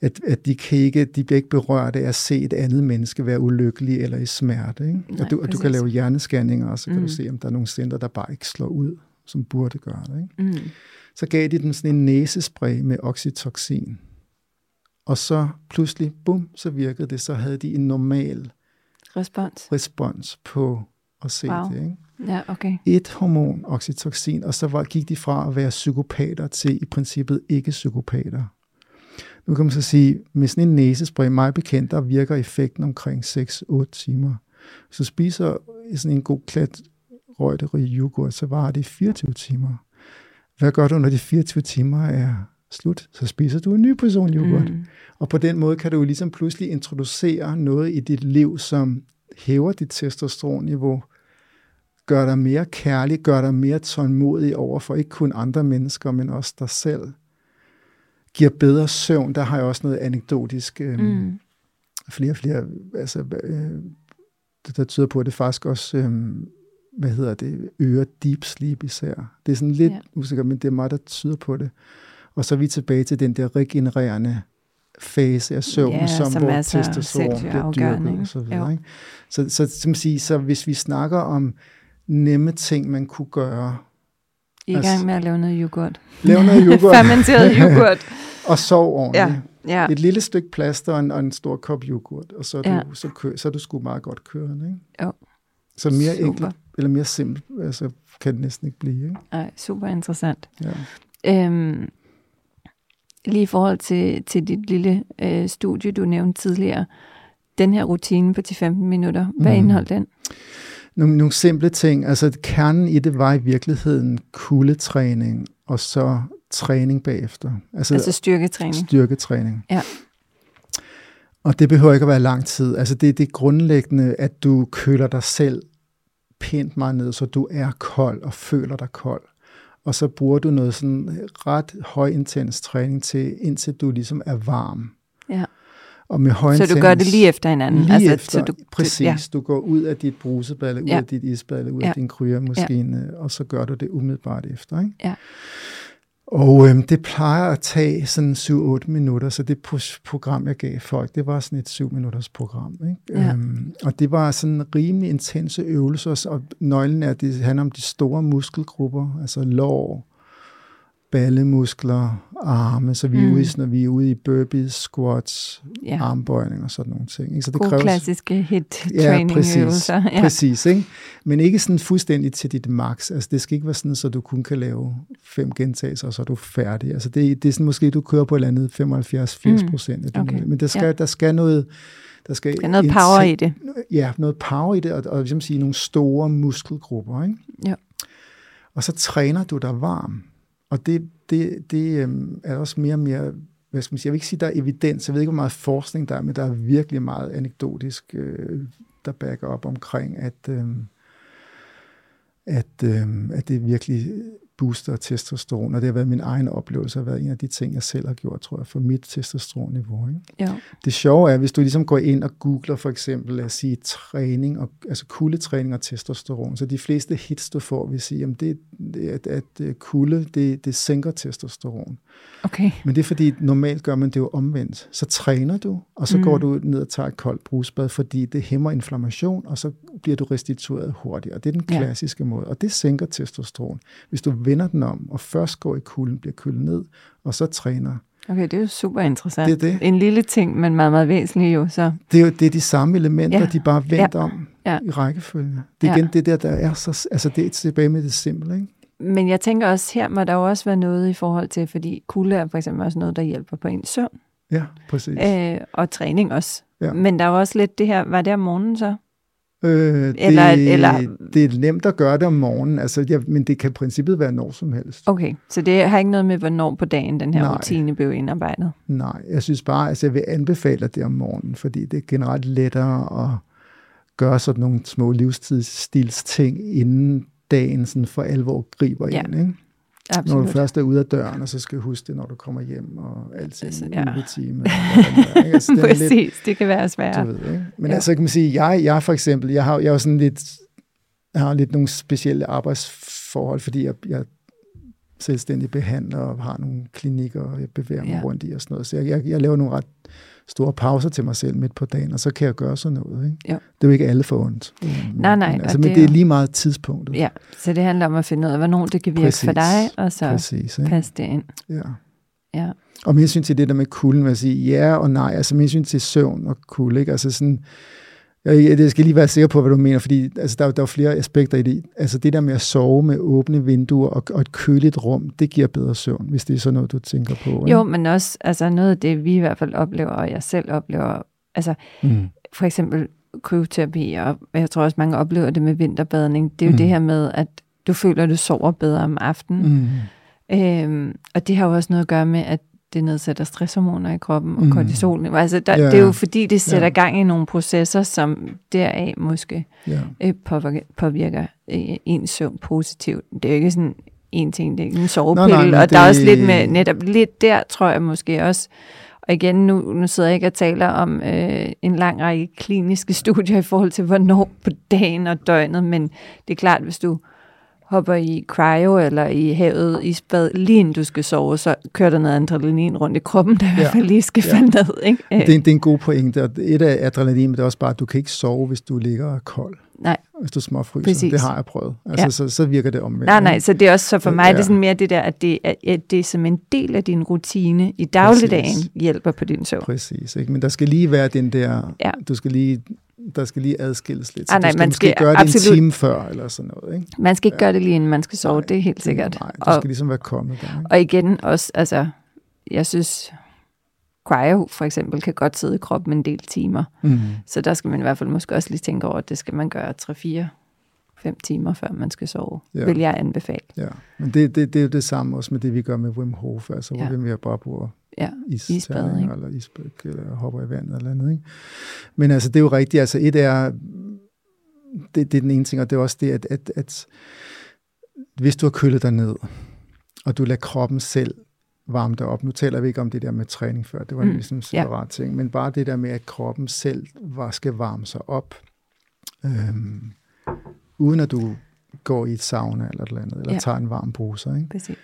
Speaker 2: at, at de, kan ikke, de bliver ikke berørt af at se et andet menneske være ulykkelig eller i smerte. Ikke? Nej, og, du, og du kan lave hjernescanninger, og så kan mm. du se, om der er nogle center, der bare ikke slår ud, som burde gøre det. Ikke? Mm. Så gav de dem sådan en næsespray med oxytocin. Og så pludselig, bum, så virkede det. Så havde de en normal
Speaker 1: respons,
Speaker 2: respons på at se wow. det. Ikke?
Speaker 1: Ja, okay.
Speaker 2: Et hormon, oxytocin, og så var, gik de fra at være psykopater til i princippet ikke psykopater. Nu kan man så sige, med sådan en næsespray, mig bekendt, der virker effekten omkring 6-8 timer. Du spiser sådan en god klat røgterig yoghurt, så varer det 24 timer. Hvad gør du, når de 24 timer er slut? Så spiser du en ny person yoghurt. Mm. Og på den måde kan du jo ligesom pludselig introducere noget i dit liv, som hæver dit testosteronniveau, gør dig mere kærlig, gør dig mere tålmodig over for ikke kun andre mennesker, men også dig selv giver bedre søvn. Der har jeg også noget anekdotisk. Øh, mm. Flere og flere, altså, øh, der tyder på, at det faktisk også, øh, hvad hedder det, øger deep sleep især. Det er sådan lidt ja. usikkert, men det er meget, der tyder på det. Og så er vi tilbage til den der regenererende fase af søvn, ja, som, som hvor testosteron bliver dyrket og så videre. Ikke? Så, så, som siger, så hvis vi snakker om nemme ting, man kunne gøre,
Speaker 1: i altså, gang med at lave noget yoghurt.
Speaker 2: Lave noget yoghurt.
Speaker 1: Fermenteret yoghurt.
Speaker 2: og sov ordentligt. Ja, ja. Et lille stykke plaster og en, og en stor kop yoghurt, og så er, ja. du, så, kø, så er du sgu meget godt kørende. Ikke?
Speaker 1: Jo.
Speaker 2: Så mere super. enkelt, eller mere simpelt, altså, kan det næsten ikke blive. Ikke?
Speaker 1: Ej, super interessant. Ja. Øhm, lige i forhold til, til dit lille øh, studie, du nævnte tidligere, den her rutine på 10-15 minutter, hvad mm. indeholdt den?
Speaker 2: nogle, nogle simple ting. Altså kernen i det var i virkeligheden kuldetræning, og så træning bagefter.
Speaker 1: Altså, altså styrketræning.
Speaker 2: Styrketræning.
Speaker 1: Ja.
Speaker 2: Og det behøver ikke at være lang tid. Altså det, det er grundlæggende, at du køler dig selv pænt meget ned, så du er kold og føler dig kold. Og så bruger du noget sådan ret højintens træning til, indtil du ligesom er varm.
Speaker 1: Ja.
Speaker 2: Og med
Speaker 1: så du gør det lige efter hinanden?
Speaker 2: Lige altså, efter, så du, præcis. Ja. Du går ud af dit brusebad, ud ja. af dit isbad, ud ja. af din kryremaskine, ja. og så gør du det umiddelbart efter. Ikke?
Speaker 1: Ja.
Speaker 2: Og øhm, det plejer at tage sådan 7-8 minutter, så det program, jeg gav folk, det var sådan et 7 minutters program. Ikke? Ja. Øhm, og det var sådan rimelig intense øvelser, og nøglen er, at det handler om de store muskelgrupper, altså lår, ballemuskler, arme, så vi er,
Speaker 1: Mm.
Speaker 2: ude, sådan, når vi er ude i burpees, squats,
Speaker 1: Ja.
Speaker 2: armbøjning og sådan nogle ting. Ikke? Så det
Speaker 1: Gode
Speaker 2: kræver
Speaker 1: klassiske
Speaker 2: Ja,
Speaker 1: hit-training-øvelser.
Speaker 2: præcis. Præcis, ikke? Men ikke sådan fuldstændig til dit max. Altså, det skal ikke være sådan, så du kun kan lave fem gentagelser, og så er du færdig. Altså, det, det er sådan, måske, du kører på et eller andet 75-80 procent. Mm.
Speaker 1: Okay.
Speaker 2: Men der skal,
Speaker 1: Ja.
Speaker 2: ja. der skal noget... Der skal
Speaker 1: Der er noget power i det.
Speaker 2: Ja, noget power i det, og, og ligesom sige, nogle store muskelgrupper. Ikke?
Speaker 1: Ja.
Speaker 2: Og så træner du dig varm. Og det, det, det øhm, er også mere og mere, hvad skal man sige, jeg vil ikke sige, der er evidens, jeg ved ikke, hvor meget forskning der er, men der er virkelig meget anekdotisk, øh, der backer op omkring, at, øh, at, øh, at det virkelig booster testosteron, og det har været min egen oplevelse, har været en af de ting, jeg selv har gjort, tror jeg, for mit testosteronniveau. Ikke?
Speaker 1: Jo.
Speaker 2: Det sjove er, hvis du ligesom går ind og googler for eksempel, lad os sige, træning, og, altså kuldetræning og testosteron, så de fleste hits, du får, vil sige, at, det, at, at øh, kulde, det, det sænker testosteron.
Speaker 1: Okay.
Speaker 2: Men det er fordi, normalt gør man det jo omvendt. Så træner du, og så mm. går du ned og tager et koldt brusbad, fordi det hæmmer inflammation, og så bliver du restitueret hurtigere. Det er den
Speaker 1: Ja.
Speaker 2: klassiske måde, og det sænker testosteron. Hvis du vender den om, og først går i kulden, bliver kølet ned, og så træner.
Speaker 1: Okay, det er jo super interessant.
Speaker 2: Det er det.
Speaker 1: En lille ting, men meget, meget væsentlig jo. Så.
Speaker 2: Det er jo det er de samme elementer,
Speaker 1: Ja.
Speaker 2: de bare vendt
Speaker 1: Ja.
Speaker 2: ja. om
Speaker 1: Ja.
Speaker 2: i rækkefølge. Det er
Speaker 1: Ja.
Speaker 2: igen det der, der er så... Altså, det er tilbage med det simple, ikke?
Speaker 1: Men jeg tænker også, her må der jo også være noget i forhold til, fordi kulde er for eksempel også noget, der hjælper på ens søvn.
Speaker 2: Ja, præcis.
Speaker 1: Øh, og træning også.
Speaker 2: Ja.
Speaker 1: Men der er jo også lidt det her, var det om morgenen så?
Speaker 2: Øh, det,
Speaker 1: Eller- eller-
Speaker 2: det er nemt at gøre det om morgenen, altså, ja, men det kan i princippet være når som helst.
Speaker 1: Okay, så det har ikke noget med, hvornår på dagen den her
Speaker 2: Nej.
Speaker 1: rutine blev indarbejdet.
Speaker 2: Nej, jeg synes bare, altså jeg vil anbefale det om morgenen, fordi det er generelt lettere at gøre sådan nogle små livsstils ting, inden dagen sådan for alvor griber
Speaker 1: Ja,
Speaker 2: ind. Ikke? Når
Speaker 1: Absolut.
Speaker 2: du først er ude af døren, og så skal du huske det, når du kommer hjem, og alting
Speaker 1: Altså,
Speaker 2: ja.
Speaker 1: ja.
Speaker 2: time. og det? Altså, det er lidt,
Speaker 1: Præcis, det kan være svært.
Speaker 2: du ved, ikke? Men
Speaker 1: Ja.
Speaker 2: altså, kan man sige, jeg, jeg for eksempel, jeg har, jeg jo sådan lidt, jeg har lidt nogle specielle arbejdsforhold, fordi jeg, jeg selvstændig behandler og har nogle klinikker, og jeg bevæger mig
Speaker 1: ja.
Speaker 2: rundt i og sådan noget. Så jeg, jeg, jeg laver nogle ret store pauser til mig selv midt på dagen, og så kan jeg gøre sådan noget. Ikke?
Speaker 1: Jo.
Speaker 2: Det er jo ikke alle for ondt.
Speaker 1: Nej, nej,
Speaker 2: Men, altså,
Speaker 1: det
Speaker 2: men
Speaker 1: er
Speaker 2: det er lige meget tidspunktet.
Speaker 1: Ja, så det handler om at finde ud af, hvornår det kan virke
Speaker 2: Præcis.
Speaker 1: for dig, og så
Speaker 2: Præcis. Ikke?
Speaker 1: passe det ind.
Speaker 2: Ja.
Speaker 1: Ja.
Speaker 2: Og med hensyn til det der med kulden, vil jeg sige ja og nej. Altså med hensyn til søvn og kulde, ikke? Altså sådan, jeg, jeg skal lige være sikker på, hvad du mener, fordi altså, der, er der er flere aspekter i det. Altså det der med at sove med åbne vinduer og, og et køligt rum, det giver bedre søvn, hvis det er sådan noget, du tænker på. ikke?
Speaker 1: Jo, men også altså noget af det, vi i hvert fald oplever, og jeg selv oplever, altså
Speaker 2: Mm.
Speaker 1: for eksempel kryoterapi, og jeg tror også, mange oplever det med vinterbadning, det er jo
Speaker 2: Mm.
Speaker 1: det her med, at du føler, at du sover bedre om aftenen.
Speaker 2: Mm.
Speaker 1: Øhm, og det har jo også noget at gøre med, at det nedsætter stresshormoner i kroppen og
Speaker 2: Mm.
Speaker 1: kortisolniveau. Altså, der,
Speaker 2: Ja.
Speaker 1: Det er jo fordi, det sætter
Speaker 2: Ja.
Speaker 1: gang i nogle processer, som deraf måske
Speaker 2: Ja.
Speaker 1: øh, påvirker, påvirker øh, ens søvn positivt. Det er jo ikke sådan en ting, det er ikke en sovepille,
Speaker 2: nej, men
Speaker 1: og der er
Speaker 2: det-
Speaker 1: også lidt med, netop lidt der, tror jeg måske også, og igen, nu, nu sidder jeg ikke og taler om øh, en lang række kliniske studier i forhold til, hvornår på dagen og døgnet, men det er klart, hvis du hopper i cryo eller i havet i spad, lige inden du skal sove, så kører der noget adrenalin rundt i kroppen, der i
Speaker 2: Ja.
Speaker 1: hvert fald lige skal
Speaker 2: Ja.
Speaker 1: falde ned. Ikke?
Speaker 2: Det, er, det er en god pointe, og et af adrenalin, men det er også bare, at du kan ikke sove, hvis du ligger er kold.
Speaker 1: Nej.
Speaker 2: Hvis du småfryser.
Speaker 1: Præcis.
Speaker 2: Det har jeg prøvet. Altså,
Speaker 1: Ja.
Speaker 2: så, så virker det omvendt.
Speaker 1: Nej, nej, så det er også så for mig,
Speaker 2: Ja.
Speaker 1: det er sådan mere det der, at det er, at det er som en del af din rutine i dagligdagen
Speaker 2: Præcis.
Speaker 1: hjælper på din søvn.
Speaker 2: Præcis, ikke? men der skal lige være den der,
Speaker 1: Ja.
Speaker 2: du skal lige, der skal lige adskilles lidt. Så
Speaker 1: Ah, nej,
Speaker 2: du skal
Speaker 1: man
Speaker 2: måske
Speaker 1: skal
Speaker 2: gøre det
Speaker 1: absolut-
Speaker 2: en time før, eller sådan noget. Ikke?
Speaker 1: Man skal ikke gøre det lige inden man skal sove,
Speaker 2: Nej,
Speaker 1: det er helt sikkert.
Speaker 2: Nej, du
Speaker 1: Og,
Speaker 2: skal ligesom være kommet der. Ikke?
Speaker 1: og igen også, altså, jeg synes, cryo for eksempel kan godt sidde i kroppen en del timer.
Speaker 2: Mm.
Speaker 1: Så der skal man i hvert fald måske også lige tænke over, at det skal man gøre 3-4 5 timer, før man skal sove,
Speaker 2: Ja.
Speaker 1: vil jeg anbefale.
Speaker 2: Ja, men det, det, det er jo det samme også med det, vi gør med Wim Hof, altså
Speaker 1: Ja.
Speaker 2: hvor vi bare bruger
Speaker 1: Ja, isbad, ikke?
Speaker 2: eller isbæk, eller hopper i vandet eller andet. Ikke? Men altså, det er jo rigtigt. Altså, et er, det, det er den ene ting, og det er også det, at, at, at hvis du har kølet dig ned, og du lader kroppen selv varme dig op. Nu taler vi ikke om det der med træning før, det var
Speaker 1: Mm,
Speaker 2: ligesom en
Speaker 1: ja.
Speaker 2: separat ting, men bare det der med, at kroppen selv var, skal varme sig op, øhm, uden at du går i et sauna eller et eller andet, eller
Speaker 1: Ja.
Speaker 2: ja. tager en varm bruser. Ikke?
Speaker 1: Præcis.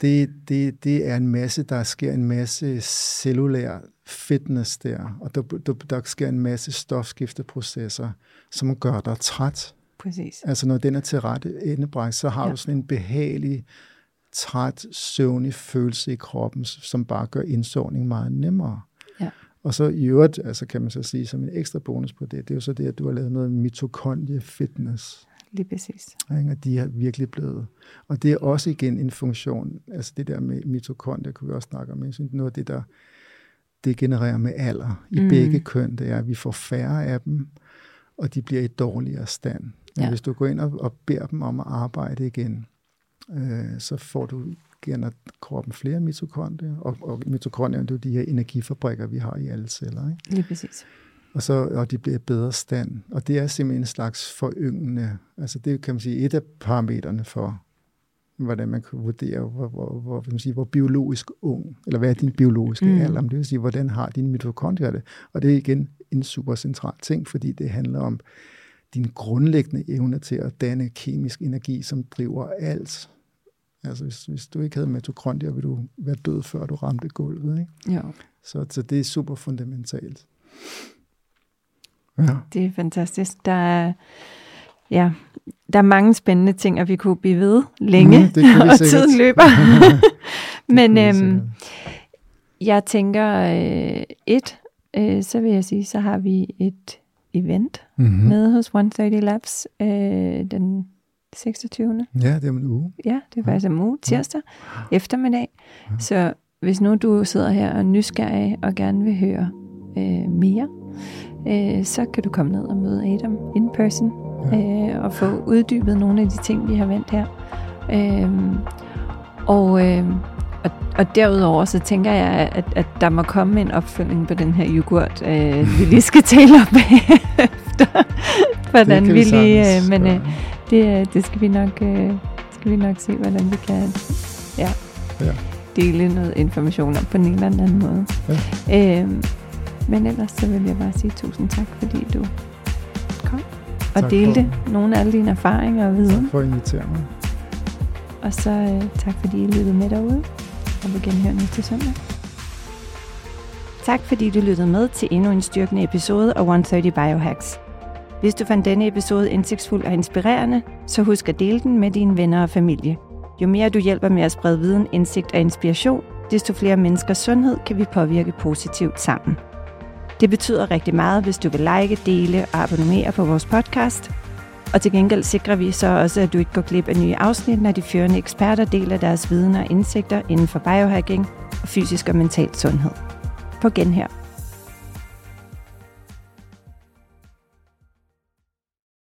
Speaker 2: Det, det, det er en masse, der sker en masse cellulær fitness der, og der, der, der sker en masse stofskifteprocesser, som gør dig træt.
Speaker 1: Præcis.
Speaker 2: Altså når den er til rette endebræk, så har Ja. du sådan en behagelig træt, søvnig følelse i kroppen, som bare gør indsovning meget nemmere.
Speaker 1: Ja.
Speaker 2: Og så i øvrigt, altså kan man så sige som en ekstra bonus på det, det er jo så det, at du har lavet noget mitokondrie fitness.
Speaker 1: Lige præcis.
Speaker 2: Ikke? Og de er virkelig blevet. Og det er også igen en funktion, altså det der med mitokondrier, kunne vi også snakke om. Jeg synes, noget af det, der det genererer med alder i mm. begge køn, det er, at vi får færre af dem, og de bliver i dårligere stand. Men ja. hvis du går ind og, og beder dem om at arbejde igen, øh, så får du gerne kroppen flere mitokondrier, og, og mitokondrier det er jo de her energifabrikker, vi har i alle celler. Ikke?
Speaker 1: Lige præcis.
Speaker 2: Og, så, og de bliver i bedre stand. Og det er simpelthen en slags foryngende, altså det kan man sige, et af parametrene for, hvordan man kan vurdere, hvor, hvor, hvor, man sige, hvor biologisk ung, eller hvad er din biologiske mm. alder, det vil sige, hvordan har din mitokondrier det. Og det er igen en super central ting, fordi det handler om din grundlæggende evne til at danne kemisk energi, som driver alt. Altså hvis, hvis du ikke havde mitokondrier, ville du være død, før du ramte gulvet. Ikke?
Speaker 1: Jo.
Speaker 2: Så, så det er super fundamentalt.
Speaker 1: Ja. Det er fantastisk. Der er, ja, der er mange spændende ting, og vi kunne blive ved længe, mm, og sikkert. tiden løber. Men øhm, jeg tænker, øh, et, øh, så vil jeg sige, så har vi et event mm-hmm. med hos 130 Labs øh, den 26.
Speaker 2: Ja, det er om en uge.
Speaker 1: Ja, det er faktisk en uge, tirsdag ja. eftermiddag. Ja. Så hvis nu du sidder her og nysgerrig og gerne vil høre øh, mere, øh, så kan du komme ned og møde Adam in person ja. øh, og få uddybet nogle af de ting, vi har vendt her. Øh, og, øh, og, og derudover så tænker jeg, at, at der må komme en opfølging på den her yoghurt, øh, vi lige skal tale om efter. hvordan vi, vi lige... Øh, men øh, det, det skal vi nok... Øh, skal vi nok se, hvordan vi kan ja, ja. dele noget information om på en eller anden måde. Ja. Øh, men ellers så vil jeg bare sige tusind tak, fordi du kom og tak delte for, nogle af alle dine erfaringer og viden.
Speaker 2: Tak for at invitere mig.
Speaker 1: Og så øh, tak fordi I lyttede med derude, og vi genhører næste søndag. Tak fordi du lyttede med til endnu en styrkende episode af 130 Biohacks. Hvis du fandt denne episode indsigtsfuld og inspirerende, så husk at dele den med dine venner og familie. Jo mere du hjælper med at sprede viden, indsigt og inspiration, desto flere menneskers sundhed kan vi påvirke positivt sammen. Det betyder rigtig meget, hvis du vil like, dele og abonnere på vores podcast. Og til gengæld sikrer vi så også, at du ikke går glip af nye afsnit, når de førende eksperter deler deres viden og indsigter inden for biohacking og fysisk og mental sundhed. På genhør.